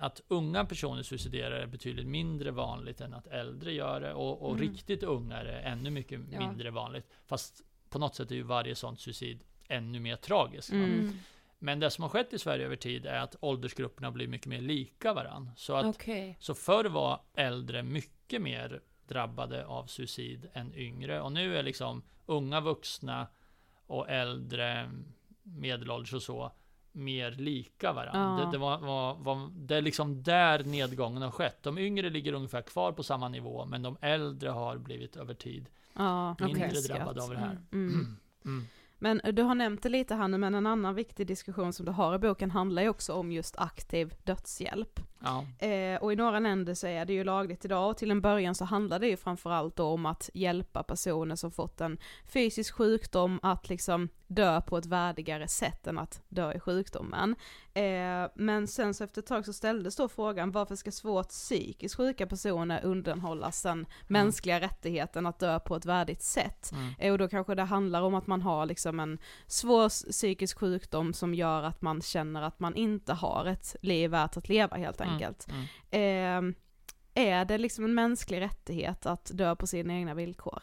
att unga personer suiciderar är betydligt mindre vanligt än att äldre gör det. Och, och Mm. riktigt unga är det ännu mycket Ja. mindre vanligt. Fast på något sätt är ju varje sånt suicid ännu mer tragiskt. Mm. Men det som har skett i Sverige över tid är att åldersgrupperna blir mycket mer lika varann. Så, att, Okej. så förr var äldre mycket mer drabbade av suicid än yngre. Och nu är liksom unga vuxna och äldre, medelålders och så, mer lika varandra. Ja. Det, det, var, var, var, det är liksom där nedgången har skett. De yngre ligger ungefär kvar på samma nivå, men de äldre har blivit över tid Ja, mindre minskat. drabbade av det här. Mm. Mm. Men du har nämnt det lite här nu, men en annan viktig diskussion som du har i boken handlar ju också om just aktiv dödshjälp. Ja. Eh, och i några länder så är det ju lagligt idag och till en början så handlar det ju framförallt då om att hjälpa personer som fått en fysisk sjukdom att liksom dö på ett värdigare sätt än att dö i sjukdomen. Eh, men sen så efter ett tag så ställdes då frågan varför ska svårt psykiskt sjuka personer undanhållas den mänskliga rättigheten att dö på ett värdigt sätt? Mm. Eh, Och då kanske det handlar om att man har liksom en svår psykisk sjukdom som gör att man känner att man inte har ett liv värt att leva helt Mm, enkelt. mm. Eh, är det liksom en mänsklig rättighet att dö på sina egna villkor?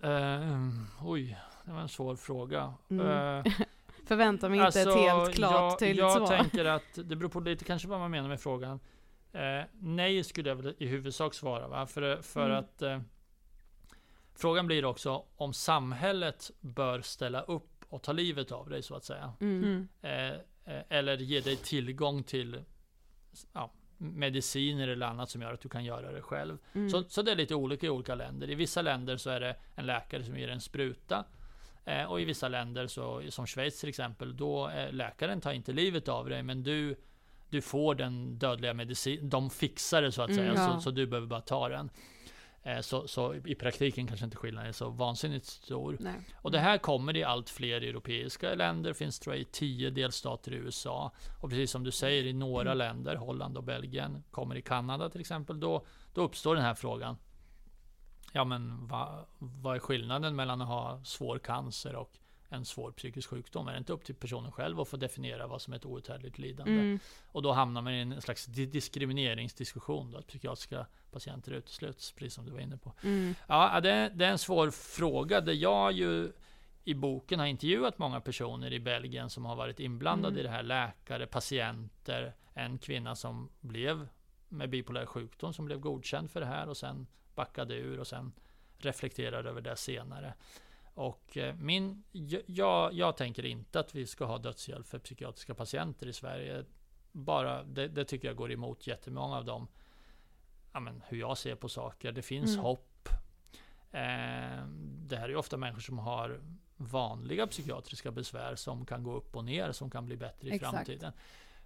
Eh, oj, det var en svår fråga. Mm. Eh, Förväntar mig inte ett helt klart jag, tydligt jag svar. tänker att det beror på lite kanske vad man menar med frågan. Eh, nej skulle jag väl i huvudsak svara va? För, för Mm. att eh, Frågan blir också om samhället bör ställa upp och ta livet av dig så att säga. Mm. Eh, eller ge dig tillgång till ja, mediciner eller annat som gör att du kan göra det själv. Mm. Så, så det är lite olika i olika länder. I vissa länder så är det en läkare som ger en spruta. Eh, och i vissa länder, så, som Schweiz till exempel, då eh, läkaren tar inte livet av dig, men du, du får den dödliga medicin. De fixar det så att Mm, säga, ja. så, så du behöver bara ta den. Eh, så, så i praktiken kanske inte skillnaden är så vansinnigt stor. Nej. Och det här kommer i allt fler europeiska länder, finns tror jag i tio delstater i USA. Och precis som du säger i några länder, Holland och Belgien, kommer i Kanada till exempel, då, då uppstår den här frågan. Ja men vad vad är skillnaden mellan att ha svår cancer och en svår psykisk sjukdom? Är det inte upp till personen själv att få definiera vad som är ett outhärdligt lidande? Mm. Och då hamnar man i en slags di- diskrimineringsdiskussion då, att psykiatriska patienter utesluts, precis som du var inne på. Mm. Ja, det, det är en svår fråga där jag ju i boken har intervjuat många personer i Belgien som har varit inblandade Mm. i det här. Läkare, patienter, en kvinna som blev med bipolär sjukdom som blev godkänd för det här och sen backade ur och sen reflekterade över det senare. Och eh, min, jag- jag, tänker inte att vi ska ha dödshjälp för psykiatriska patienter i Sverige. Bara, det, det tycker jag går emot jättemånga av dem. Ja, men, hur jag ser på saker. Det finns Mm. hopp. Eh, det här är ofta människor som har vanliga psykiatriska besvär som kan gå upp och ner, som kan bli bättre i Exakt. framtiden.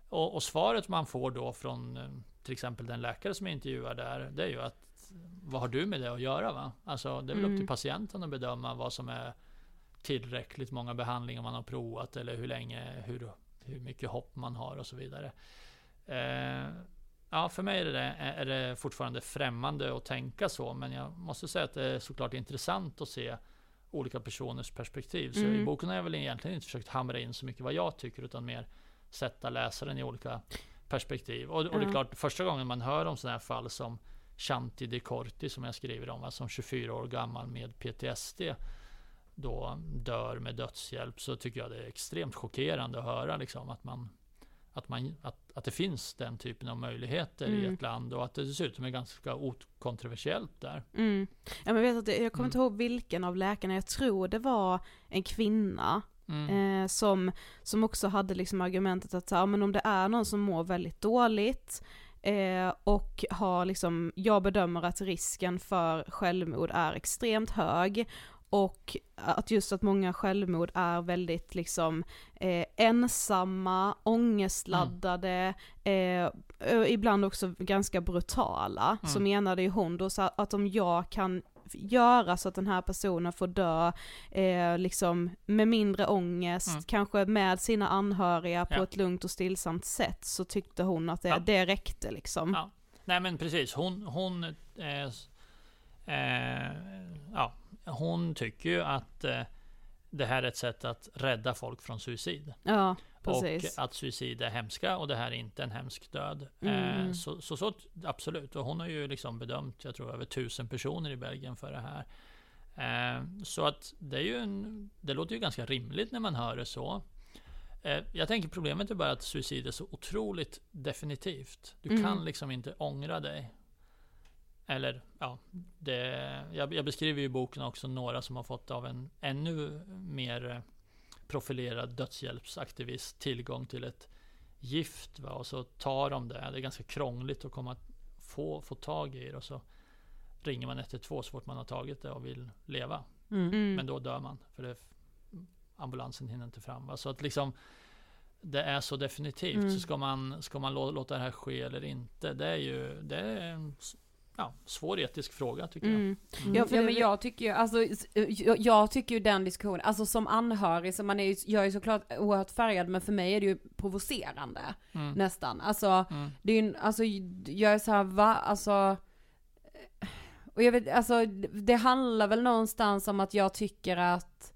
Och, och svaret man får då från eh, till exempel den läkare som jag intervjuar där, det är ju att vad har du med det att göra? Va? Alltså, det är väl upp Mm. till patienten att bedöma vad som är tillräckligt många behandlingar man har provat eller hur länge, hur, hur mycket hopp man har och så vidare. Eh, ja, för mig är det, är det fortfarande främmande att tänka så, men jag måste säga att det är såklart intressant att se olika personers perspektiv. Så i Mm. boken har jag väl egentligen inte försökt hamra in så mycket vad jag tycker, utan mer sätta läsaren i olika perspektiv. Och, och det är klart, första gången man hör om sådana här fall som Shanti De Corti som jag skriver om, som 24 år gammal med PTSD. då dör med dödshjälp så tycker jag det är extremt chockerande att höra liksom att man att, man, att, att det finns den typen av möjligheter i Mm. ett land och att det dessutom är ganska okontroversiellt där. Mm. Ja, men vet att, jag kommer Mm. inte ihåg vilken av läkarna, jag tror det var en kvinna Mm. eh, som, som också hade liksom argumentet att så ja, men om det är någon som mår väldigt dåligt eh, och har liksom, jag bedömer att risken för självmord är extremt hög och att just att många självmord är väldigt liksom eh, ensamma, ångestladdade, eh, ö- ibland också ganska brutala. Så Mm. menade ju hon då så att om jag kan göra så att den här personen får dö eh, liksom med mindre ångest, Mm. kanske med sina anhöriga på Ja. ett lugnt och stillsamt sätt så tyckte hon att det, Ja. det räckte liksom. Ja. Nej men precis, hon, hon, eh, eh, ja, hon tycker ju att eh, det här är ett sätt att rädda folk från suicid. Ja, precis. Och att suicid är hemska och det här är inte en hemsk död. Mm. Eh, så, så, så absolut. Och hon har ju liksom bedömt, jag tror över tusen personer i Belgien för det här. Eh, så att det är ju en, det låter ju ganska rimligt när man hör det så. Eh, jag tänker problemet är bara att suicid är så otroligt definitivt. Du Mm. kan liksom inte ångra dig. Eller ja, det, jag, jag beskriver ju i boken också några som har fått av en ännu mer eh, profilerad dödshjälpsaktivist tillgång till ett gift. Va? Och så tar de det. Det är ganska krångligt att komma få, få tag i det. Och så ringer man 112 så fort man har tagit det och vill leva. Mm. Men då dör man. För det, ambulansen hinner inte fram. Va? Så att liksom det är så definitivt. Mm. Så ska man, ska man lå- låta det här ske eller inte? Det är ju det är en ja, svår etisk fråga tycker jag. Mm. Mm. Ja, för men jag tycker ju, alltså, s- jag, jag tycker ju den diskussionen, alltså som anhörig, så man är ju, jag är ju såklart oerhört färgad, men för mig är det ju provocerande, Mm. nästan. Alltså, Mm. det är ju, alltså, jag är så här, va, alltså, och jag vet, alltså, det handlar väl någonstans om att jag tycker att,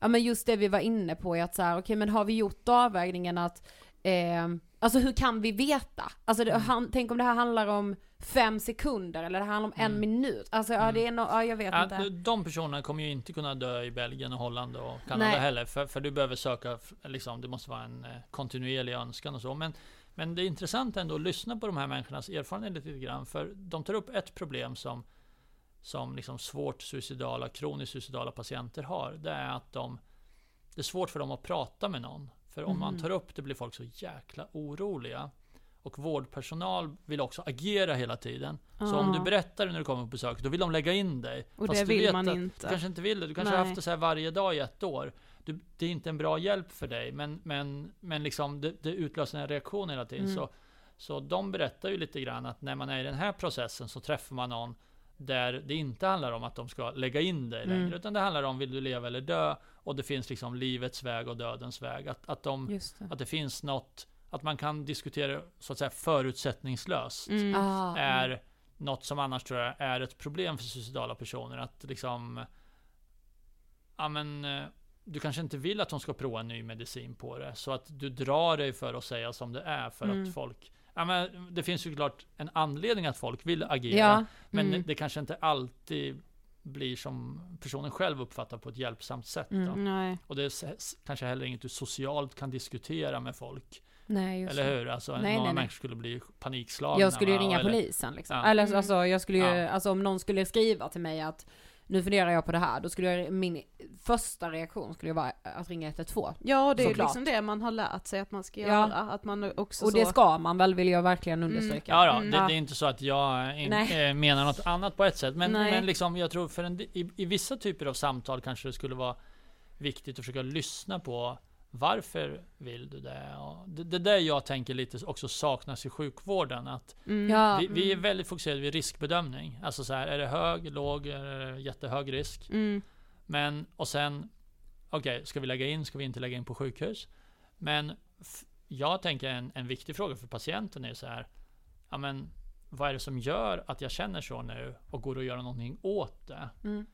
ja men just det vi var inne på är att så här, okej men har vi gjort avvägningen att, eh, alltså hur kan vi veta? Alltså det, han, tänk om det här handlar om fem sekunder eller det handlar om en Mm. minut. Alltså ja det är no, ja jag vet Ja, inte. de- personerna kommer ju inte kunna dö i Belgien och Holland och Kanada Nej. heller. För, för du behöver söka, liksom, det måste vara en eh, kontinuerlig önskan och så. Men, men det är intressant ändå att lyssna på de här människornas erfarenhet lite grann. För de tar upp ett problem som, som liksom svårt suicidala, kroniskt suicidala patienter har. Det är att de, det är svårt för dem att prata med någon. För om man Mhm. tar upp det blir folk så jäkla oroliga. Och vårdpersonal vill också agera hela tiden. Så om du berättar när du kommer på besök, då vill de lägga in dig. Och Fast det du vill vet man att inte. Du kanske inte vill det. Du kanske har haft det så här varje dag i ett år. Du, det är inte en bra hjälp för dig, men, men, men liksom det, det utlöser en reaktion hela tiden. Mm. Så, så de berättar ju lite grann att när man är i den här processen så träffar man någon där det inte handlar om att de ska lägga in dig Mm. längre, utan det handlar om vill du leva eller dö? Och det finns liksom livets väg och dödens väg. Att, att, de, det. att det finns något, att man kan diskutera så att säga förutsättningslöst Mm. Ah, är något som annars tror jag är ett problem för suicidala personer. Att liksom, ja men, eh, du kanske inte vill att de ska prova en ny medicin på det. Så att du drar dig för att säga som det är för Mm. att folk, ja men det finns ju klart en anledning att folk vill agera. Ja. Men mm. det kanske inte alltid blir som personen själv uppfattar på ett hjälpsamt sätt. Då. Mm. Nej. Och det är kanske heller inget du socialt kan diskutera med folk. Nej just Eller hur? Alltså, Nej, många nej, nej. människor skulle bli panikslagna. Jag skulle ju va? ringa Eller- polisen liksom. Ja. Eller alltså jag skulle ju, Ja. alltså om någon skulle skriva till mig att nu funderar jag på det här, då skulle jag, min första reaktion skulle vara att ringa 112. Ja, det är Såklart. liksom det man har lärt sig att man ska Ja. göra. Att man också Och så... det ska man väl, vill jag verkligen understryka. Ja, då, Mm. det, Ja. det är inte så att jag in, eh, menar något annat på ett sätt. Men, Nej. men liksom, jag tror för en, i, i vissa typer av samtal kanske det skulle vara viktigt att försöka lyssna på varför vill du det? Och det, det där jag tänker lite också saknas i sjukvården. Att Mm. Ja. vi, vi är väldigt fokuserade vid riskbedömning. Alltså så här, är det hög, låg, är det jättehög risk? Mm. Men, och sen, okej, ska vi lägga in, ska vi inte lägga in på sjukhus? Men jag tänker en, en viktig fråga för patienten är så här, ja men vad är det som gör att jag känner så nu och går att göra någonting åt det? Mm.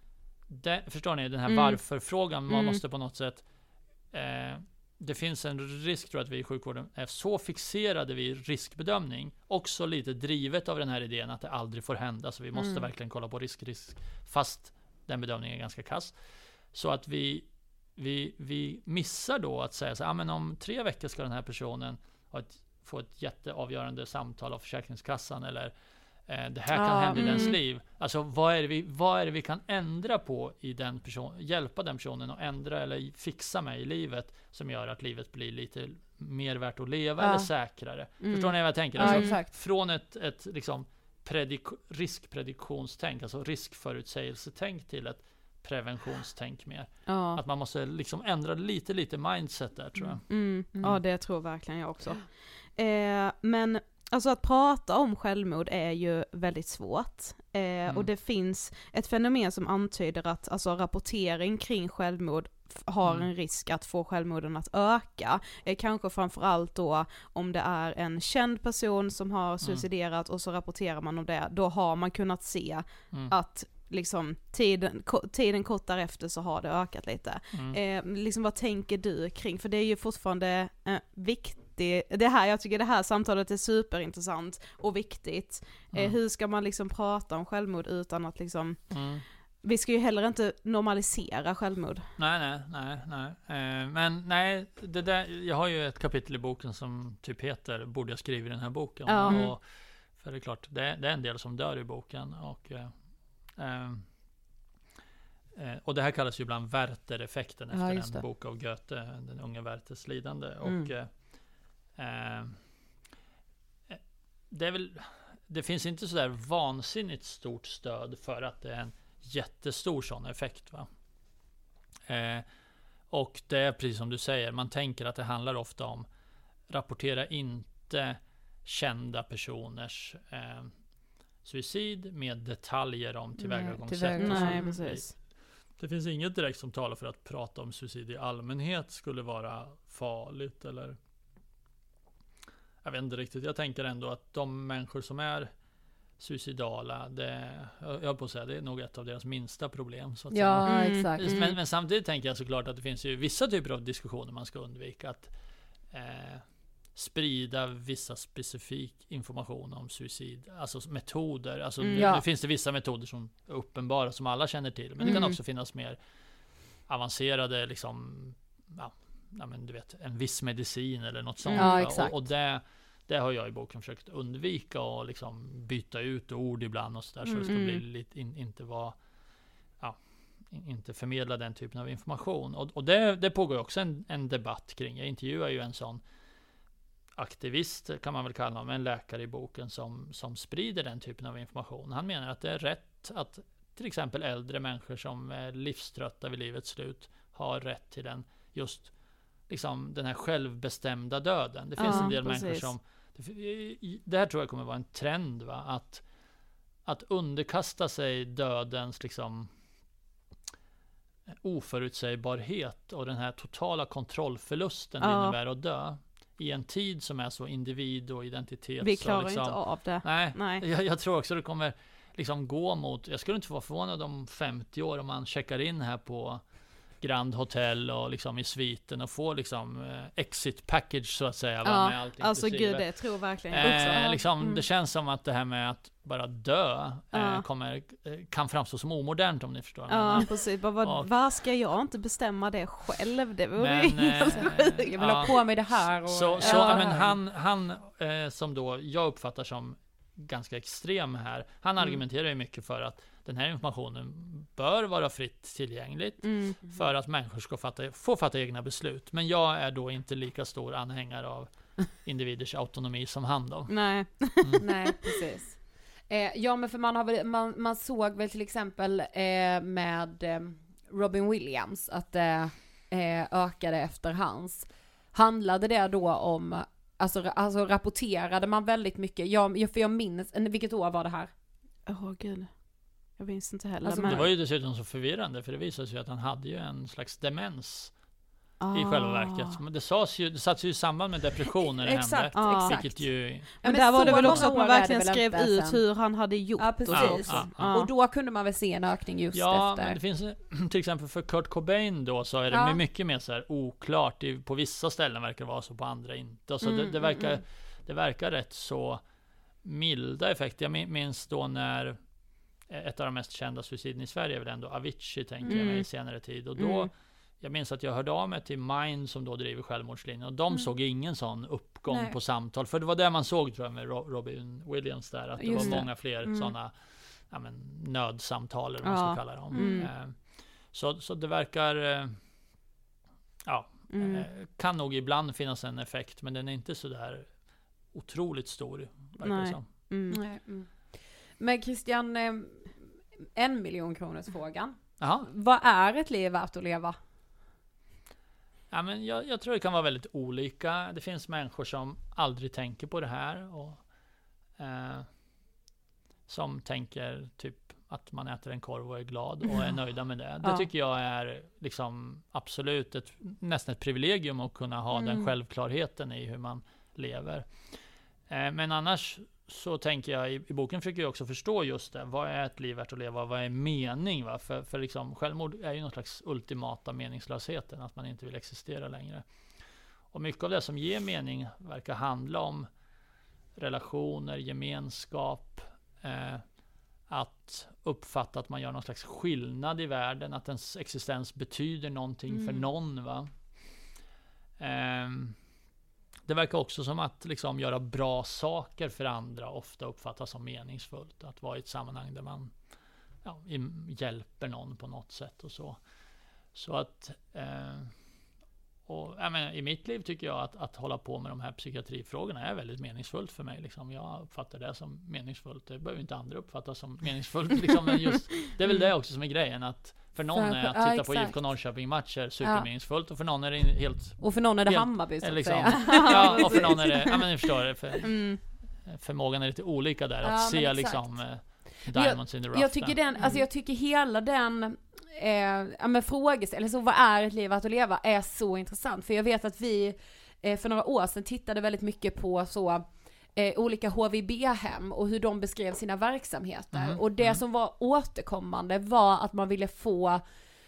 det förstår ni, den här Mm. varför-frågan, man Mm. måste på något sätt eh, det finns en risk tror jag att vi i sjukvården är så fixerade vid riskbedömning. Också lite drivet av den här idén att det aldrig får hända. Så vi måste Mm. verkligen kolla på risk, risk. Fast den bedömningen är ganska kass. Så att vi, vi, vi missar då att säga så här, ah, men om tre veckor ska den här personen ett, få ett jätteavgörande samtal av Försäkringskassan eller det här kan Ja, hända i dens mm. liv. Alltså vad är, det vi, vad är det vi kan ändra på i den personen, hjälpa den personen att ändra eller fixa med i livet som gör att livet blir lite mer värt att leva Ja. eller säkrare. Mm. Förstår ni vad jag tänker? Alltså, exakt. från ett, ett liksom predik- riskprediktionstänk, alltså riskförutsägelsetänk till ett preventionstänk mer. Att man måste liksom ändra lite, lite mindset där tror jag. Mm, Mm. Ja det tror verkligen jag också. Eh, men alltså att prata om självmord är ju väldigt svårt. Eh, Mm. Och det finns ett fenomen som antyder att alltså, rapportering kring självmord har Mm. en risk att få självmorden att öka. Eh, kanske framförallt då om det är en känd person som Mm. har suiciderat och så rapporterar man om det, då har man kunnat se Mm. att liksom tiden, tiden kort därefter så har det ökat lite. Mm. Eh, liksom vad tänker du kring, för det är ju fortfarande eh, viktigt, det här, jag tycker det här samtalet är superintressant och viktigt. Eh, Mm. hur ska man liksom prata om självmord utan att liksom, Mm. vi ska ju heller inte normalisera självmord. Nej, nej, nej, nej. Eh, men nej, det där, jag har ju ett kapitel i boken som typ heter Borde jag skriva i den här boken? Ja. Mm. Och, för det är klart, det, är- det är en del som dör i boken. Och, eh, ehm, eh, och det här kallas ju ibland Werther-effekten Ja, efter just en bok av Goethe, den unge Werthers lidande. Mm. Och, eh, eh, eh, det är väl, det finns inte sådär vansinnigt stort stöd för att det är en jättestor sån effekt. Va? Eh, och det är precis som du säger, man tänker att det handlar ofta om rapportera inte kända personers eh, suicid med detaljer om tillvägagångssätt. och så. Nej precis. Det finns inget direkt som talar för att prata om suicid i allmänhet skulle vara farligt eller Jag vet inte riktigt. Jag tänker ändå att de människor som är suicidala, det, jag höll på att säga, det är nog ett av deras minsta problem. Så att säga. Ja, Mm. exakt. Mm. Men, men samtidigt tänker jag såklart att det finns ju vissa typer av diskussioner man ska undvika. Att eh, sprida vissa specifik information om suicid. Alltså metoder. Alltså Mm. nu, Ja. nu finns det vissa metoder som är uppenbara som alla känner till. Men det kan Mm. också finnas mer avancerade liksom, ja, ja men du vet, en viss medicin eller något sånt. Ja, exakt. Och, och det, det har jag i boken försökt undvika och liksom byta ut ord ibland och sådär. Så det ska Mm. bli lite, in, inte vara ja, in- inte förmedla den typen av information. Och, och det, det pågår också en, en debatt kring. Jag intervjuar ju en sån aktivist, kan man väl kalla honom, en läkare i boken som, som sprider den typen av information. Han menar att det är rätt att till exempel äldre människor som är livströtta vid livets slut har rätt till den just liksom den här självbestämda döden. Det finns Ja, en del precis. människor som det, här tror jag kommer vara en trend va? Att, att underkasta sig dödens liksom oförutsägbarhet och den här totala kontrollförlusten Ja. innebär att dö. I en tid som är så individ och identitet. Vi klarar liksom, inte av det. Nej, Nej. Jag, jag tror också det kommer liksom gå mot, jag skulle inte vara förvånad om 50 år om man checkar in här på Grand Hotel och liksom i sviten och får liksom eh, exit package så att säga. Ja, med allt alltså inklusive. gud det tror verkligen jag också. Eh, liksom, Mm. Det känns som att det här med att bara dö eh, Ja. kommer, kan framstå som omodernt om ni förstår. Ja precis, bara, vad, Och- var ska jag inte bestämma det själv? Det vore Men, eh. Jag vill Ja. ha på mig det här och... Så, så Ja. men han, han som då jag uppfattar som ganska extrem här. Han Mm. argumenterar ju mycket för att den här informationen bör vara fritt tillgängligt. Mm. För att människor ska fatta, få fatta egna beslut. Men jag är då inte lika stor anhängare av individers autonomi som han då. Nej. Nej, precis. Eh, ja, men för man, har väl, man, man såg väl till exempel eh, med eh, Robin Williams att det eh, ökade efter hans. Handlade det då om, alltså, alltså rapporterade man väldigt mycket, jag, för jag minns, eh, vilket år var det här? Åh gud. Jag minns inte heller. Alltså, men... Det var ju dessutom så förvirrande för det visade sig ju att han hade ju en slags demens i Ah. själva verket. Men det sades ju, det sattes ju i samband med depression när det hände. Exakt, Ja. exakt. Vilket ju... Men, men där var det väl också att man verkligen skrev ut hur han hade gjort Ja, och precis. så. Ja, Ja. Och då kunde man väl se en ökning just Ja, efter. men det finns till exempel för Kurt Cobain då så är det Ja. mycket mer så här oklart. I- På vissa ställen verkar det vara så, på andra inte. Och så Mm, det, det, mm, verkar, mm. det verkar rätt så milda effekter. Jag min- minns då när ett av de mest kända suiciden i Sverige är väl ändå Avicii, tänker jag Mm. mig, i senare tid. Och då, Mm. jag minns att jag hörde av mig till Mind som då driver självmordslinjen och de såg ingen sån uppgång Mm. Nej. på samtal. För det var det man såg tror jag med Ro- Robin Williams där, att det Just var det. många fler Mm. sådana ja, men, nödsamtal eller vad man Ja. ska kalla dem. Mm. Eh, så, så det verkar, eh, ja, Mm. eh, kan nog ibland finnas en effekt, men den är inte så där otroligt stor. Verkar det Nej. som. Mm. Nej, mm. Men Christian, eh, en miljon kronors frågan. Jaha. Vad är ett liv värt att leva? Ja, men jag, jag tror det kan vara väldigt olika. Det finns människor som aldrig tänker på det här. Och, eh, som tänker typ att man äter en korv och är glad och är nöjda med det. Det Ja. tycker jag är liksom absolut ett, nästan ett privilegium att kunna ha den Mm. självklarheten i hur man lever. Eh, men annars så tänker jag, i, i boken försöker jag också förstå just det. Vad är ett liv värt att leva? Vad är mening? Va? För, för liksom, självmord är ju någon slags ultimata meningslösheten, att man inte vill existera längre. Och mycket av det som ger mening verkar handla om relationer, gemenskap, eh, att uppfatta att man gör någon slags skillnad i världen, att ens existens betyder någonting för Mm. någon. Va? Ehm, det verkar också som att liksom göra bra saker för andra ofta uppfattas som meningsfullt. Att vara i ett sammanhang där man ja, hjälper någon på något sätt och så. Så att eh, och, jag menar, I mitt liv tycker jag att, att hålla på med de här psykiatrifrågorna är väldigt meningsfullt för mig. Liksom. Jag uppfattar det som meningsfullt. Det behöver inte andra uppfatta som meningsfullt. Liksom. Men just, det är väl det också som är grejen. Att för någon är att ja, titta på exakt. IFK Norrköping-matcher supermeningsfullt. Och för någon är det helt Och för någon är det Helt- Hammarby så att liksom, säga. ja, och för någon är det, ja men ni förstår det. För, Mm. förmågan är lite olika där. Ja, att men se liksom eh, Diamonds in the rough. Jag tycker den, alltså jag tycker hela den eh, ja, men frågeställningen, eller så vad är ett liv att leva, är så intressant. För jag vet att vi eh, för några år sedan tittade väldigt mycket på så eh, olika HVB-hem och hur de beskrev sina verksamheter. Mhm, Och det mm. som var återkommande var att man ville få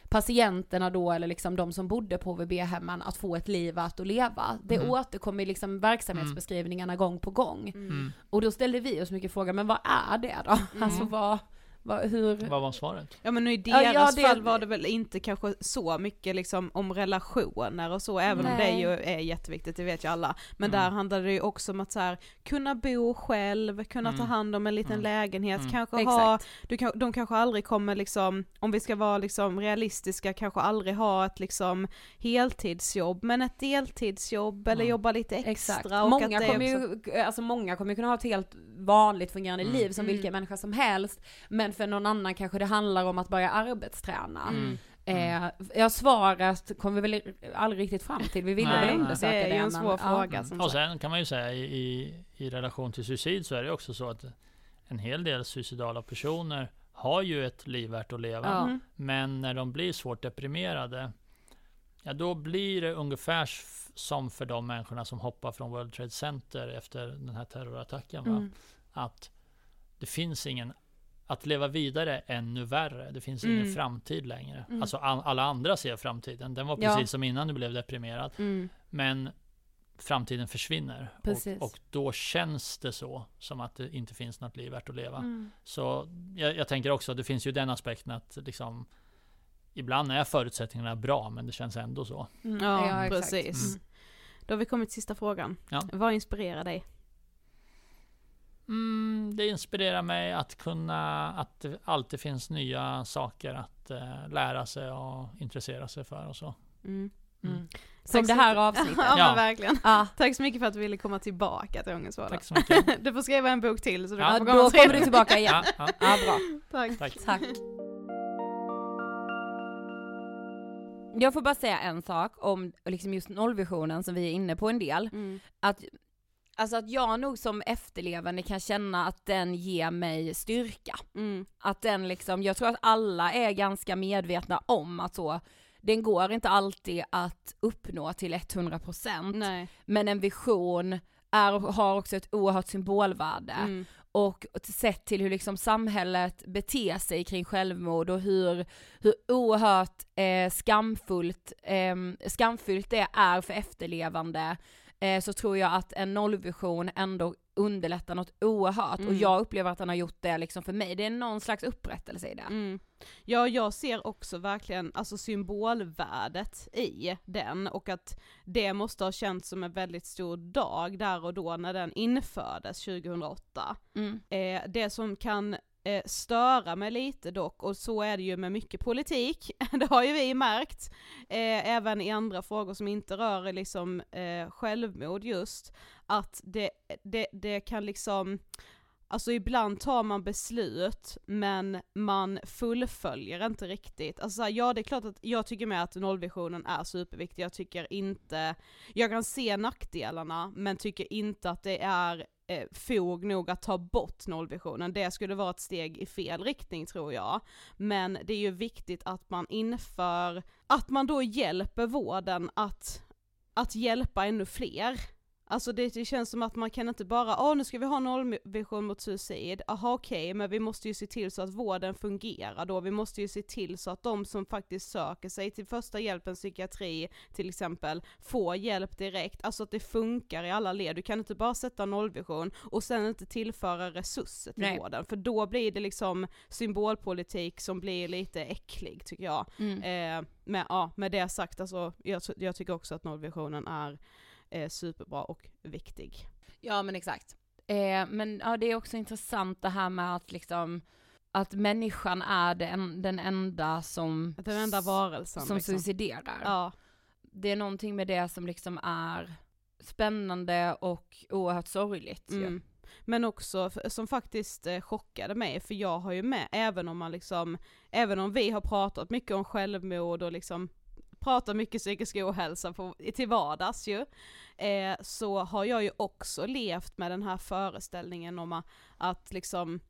patienterna då, eller liksom de som bodde på HVB-hemmen, att få ett liv att leva. Det Mm. återkom i liksom verksamhetsbeskrivningarna gång på gång. Mm. Och då ställde vi oss mycket frågan, men vad är det då? Alltså vad, vad hur... Vad var svaret? Ja men i Ja, deras ja, det- fall var det väl inte kanske så mycket liksom om relationer och så, även om det Nej. ju är jätteviktigt, det vet ju alla. Men Mm. där handlade det ju också om att så här, kunna bo själv, kunna ta Mm. hand om en liten Mm. lägenhet, Mm. kanske ha, du kan, de kanske aldrig kommer liksom, om vi ska vara liksom realistiska, kanske aldrig ha ett liksom heltidsjobb, men ett deltidsjobb eller Mm. jobba lite extra. Exakt. och Många att det är kommer, också- ju, alltså många kommer ju kunna ha ett helt vanligt fungerande Mm. liv som Mm. vilken människa som helst. Men för någon annan kanske det handlar om att börja arbetsträna. Mm. Eh, ja, svaret kom vi väl aldrig riktigt fram till. Vi ville Nej, väl undersöka Det det. är ju en men- svår ja. fråga Mm. som Och sen kan man ju säga i, i, i relation till suicid så är det också så att en hel del suicidala personer har ju ett liv värt att leva. Ja. Mm. Men när de blir svårt deprimerade, ja då blir det ungefär som för de människorna som hoppar från World Trade Center efter den här terrorattacken. Va? Mm. Att det finns ingen, att leva vidare är ännu värre. Det finns Mm. ingen framtid längre. Mm. Alltså all, alla andra ser framtiden. Den var Ja. precis som innan du blev deprimerad. Mm. Men framtiden försvinner. Precis. Och, och då känns det så som att det inte finns något liv värt att leva. Mm. Så jag, jag tänker också, det finns ju den aspekten att liksom Ibland är förutsättningarna bra men det känns ändå så. Mm. Ja, exakt. precis. Mm. Då har vi kommit till sista frågan. Ja. Vad inspirerar dig? Mm, det inspirerar mig att kunna, att det alltid finns nya saker att eh, lära sig och intressera sig för och så. Mm. Mm. Tack Som så det här avsnittet. ja, Ja. verkligen. Ja. Tack så mycket för att du ville komma tillbaka till Ångestvardag. Tack så mycket. Du får skriva en bok till så du Ja, kan Ja, få då komma kommer du tillbaka igen. Ja, ja, Ja, bra. Tack. tack. Tack. Jag får bara säga en sak om liksom just nollvisionen som vi är inne på en del. Mm. Att, alltså att jag nog som efterlevande kan känna att den ger mig styrka. Mm. Att den liksom, jag tror att alla är ganska medvetna om att så, den går inte alltid att uppnå till 100% Nej. men en vision är, har också ett oerhört symbolvärde. Mm. och sett till hur liksom samhället beter sig kring självmord och hur, hur oerhört eh, skamfullt, eh, skamfullt det är för efterlevande eh, så tror jag att en nollvision ändå underlättar något oerhört och Mm. jag upplever att den har gjort det liksom för mig. Det är någon slags upprättelse i det. Mm. Ja, jag ser också verkligen alltså symbolvärdet i den och att det måste ha känts som en väldigt stor dag där och då när den infördes 2008. Mm. Eh, det som kan eh, störa mig lite dock, och så är det ju med mycket politik, det har ju vi märkt, eh, även i andra frågor som inte rör liksom eh, självmord just, att det, det, det kan liksom Alltså ibland tar man beslut men man fullföljer inte riktigt. Alltså här, ja det är klart att jag tycker med att nollvisionen är superviktig, jag tycker inte, jag kan se nackdelarna men tycker inte att det är eh, fog nog att ta bort nollvisionen. Det skulle vara ett steg i fel riktning tror jag. Men det är ju viktigt att man inför, att man då hjälper vården att, att hjälpa ännu fler. Alltså det, det känns som att man kan inte bara, åh nu ska vi ha nollvision mot suicid, aha okej, men vi måste ju se till så att vården fungerar då, vi måste ju se till så att de som faktiskt söker sig till första hjälpen psykiatri till exempel, får hjälp direkt, alltså att det funkar i alla led, du kan inte bara sätta nollvision och sen inte tillföra resurser till Nej. vården, för då blir det liksom symbolpolitik som blir lite äcklig tycker jag. Mm. Eh, med, ja, med det sagt, alltså, jag, jag tycker också att nollvisionen är eh, superbra och viktig. Ja men exakt. Eh, men ja, det är också intressant det här med att liksom att människan är den, den enda som, Den enda varelsen som liksom. suiciderar. Ja. Det är någonting med det som liksom är spännande och oerhört sorgligt ju. Mm. Men också som faktiskt eh, chockade mig, för jag har ju med, även om man liksom, även om vi har pratat mycket om självmord och liksom pratar mycket psykisk ohälsa på, till vardags ju, eh, så har jag ju också levt med den här föreställningen om att, att liksom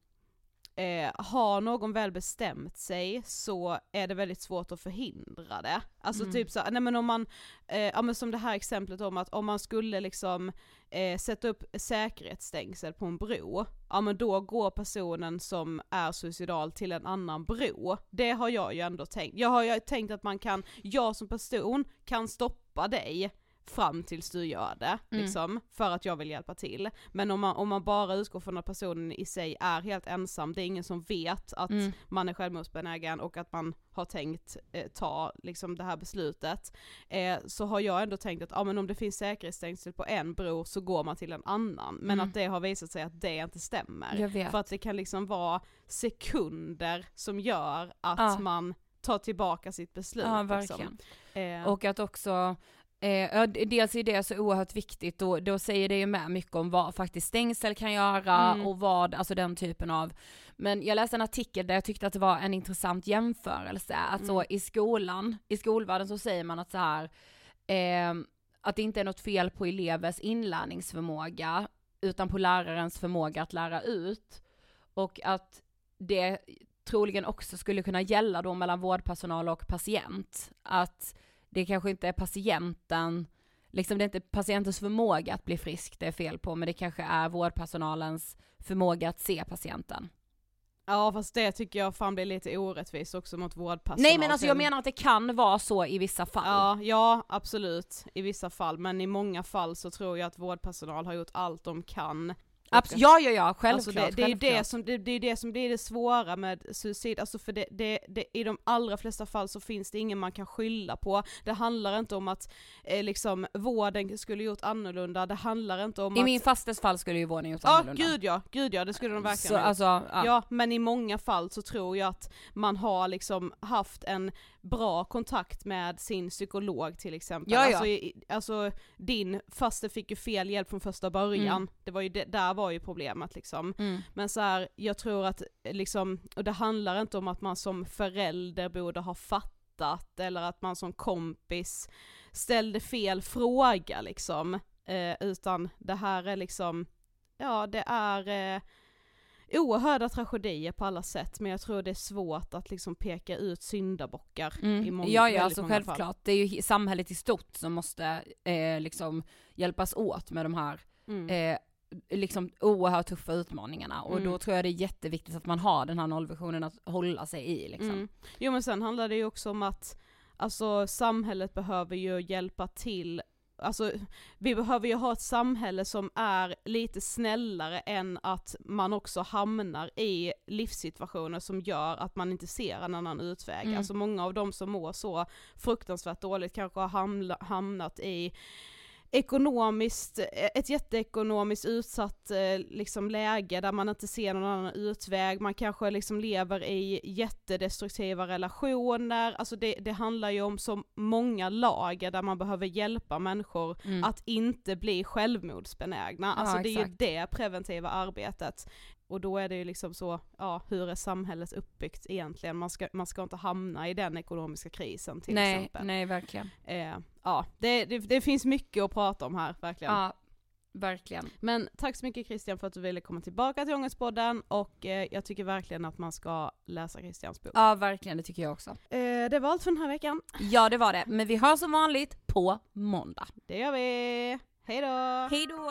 Eh, har någon väl bestämt sig så är det väldigt svårt att förhindra det. Alltså Mm. typ så, nej men om man, eh, ja men som det här exemplet om att om man skulle liksom eh, sätta upp säkerhetsstängsel på en bro, ja men då går personen som är suicidal till en annan bro. Det har jag ju ändå tänkt. Jag har ju tänkt att man kan, jag som person kan stoppa dig fram tills du gör det, Mm. liksom, för att jag vill hjälpa till. Men om man, om man bara utgår från att personen i sig är helt ensam, det är ingen som vet att Mm. man är självmordsbenägen och att man har tänkt eh, ta liksom det här beslutet, eh, så har jag ändå tänkt att ja, men om det finns säkerhetsstängsel på en bro så går man till en annan, men Mm. att det har visat sig att det inte stämmer. För att det kan liksom vara sekunder som gör att Ja. man tar tillbaka sitt beslut. Ja, liksom. verkligen. Eh, Och att också, eh, dels är det så oerhört viktigt och då säger det ju med mycket om vad faktiskt stängsel kan göra Mm. och vad, alltså den typen av, men jag läste en artikel där jag tyckte att det var en intressant jämförelse, att så Mm. i skolan, i skolvärlden så säger man att så här, eh, att det inte är något fel på elevers inlärningsförmåga, utan på lärarens förmåga att lära ut. Och att det troligen också skulle kunna gälla då mellan vårdpersonal och patient. Att det kanske inte är patienten, liksom det är inte patientens förmåga att bli frisk det är fel på, men det kanske är vårdpersonalens förmåga att se patienten. Ja fast det tycker jag fan blir lite orättvist också mot vårdpersonal. Nej men alltså jag menar att det kan vara så i vissa fall. Ja, ja absolut i vissa fall men i många fall så tror jag att vårdpersonal har gjort allt de kan. Abs- ja ja ja, självklart. Alltså det, det är ju det självklart. som, det, det är det som blir det svåra med suicid, alltså för det, det, det, i de allra flesta fall så finns det ingen man kan skylla på. Det handlar inte om att eh, liksom vården skulle gjort annorlunda, det handlar inte om I att... min fastes fall skulle ju vården gjort Ja annorlunda. gud ja, gud ja det skulle de verkligen Så, alltså, ja. Ja men i många fall så tror jag att man har liksom haft en bra kontakt med sin psykolog till exempel. Ja, ja. Alltså, i, alltså din faste fick ju fel hjälp från första början, Mm. det var ju det, där var ju problemet liksom. Mm. Men så här, jag tror att liksom, och det handlar inte om att man som förälder borde ha fattat eller att man som kompis ställde fel fråga liksom. Eh, utan det här är liksom, ja det är eh, oerhörda tragedier på alla sätt men jag tror det är svårt att liksom peka ut syndabockar i Mm. många, ja, ja, alltså många självklart. fall. Det är ju samhället i stort som måste eh, liksom hjälpas åt med de här Mm. eh, liksom oerhört tuffa utmaningarna och Mm. då tror jag det är jätteviktigt att man har den här nollvisionen att hålla sig i liksom. Mm. Jo men sen handlar det ju också om att alltså samhället behöver ju hjälpa till alltså vi behöver ju ha ett samhälle som är lite snällare än att man också hamnar i livssituationer som gör att man inte ser en annan utväg. Mm. Alltså många av de som mår så fruktansvärt dåligt kanske har hamnat i ekonomiskt, ett jätteekonomiskt utsatt eh, liksom läge där man inte ser någon annan utväg, man kanske liksom lever i jättedestruktiva relationer, alltså det, det handlar ju om så många lager där man behöver hjälpa människor Mm. att inte bli självmordsbenägna, alltså det är ju det preventiva arbetet. Och då är det ju liksom så, ja hur är samhället uppbyggt egentligen? Man ska, man ska inte hamna i den ekonomiska krisen till nej, exempel. nej verkligen. Eh, ja, det, det, det finns mycket att prata om här, verkligen. Ja, verkligen. Men tack så mycket Christian för att du ville komma tillbaka till Ångestpodden och eh, jag tycker verkligen att man ska läsa Christians bok. Ja verkligen, det tycker jag också. Eh, det var allt för den här veckan. Ja det var det, men vi hörs som vanligt på måndag. Det gör vi. Hej då! Hej då!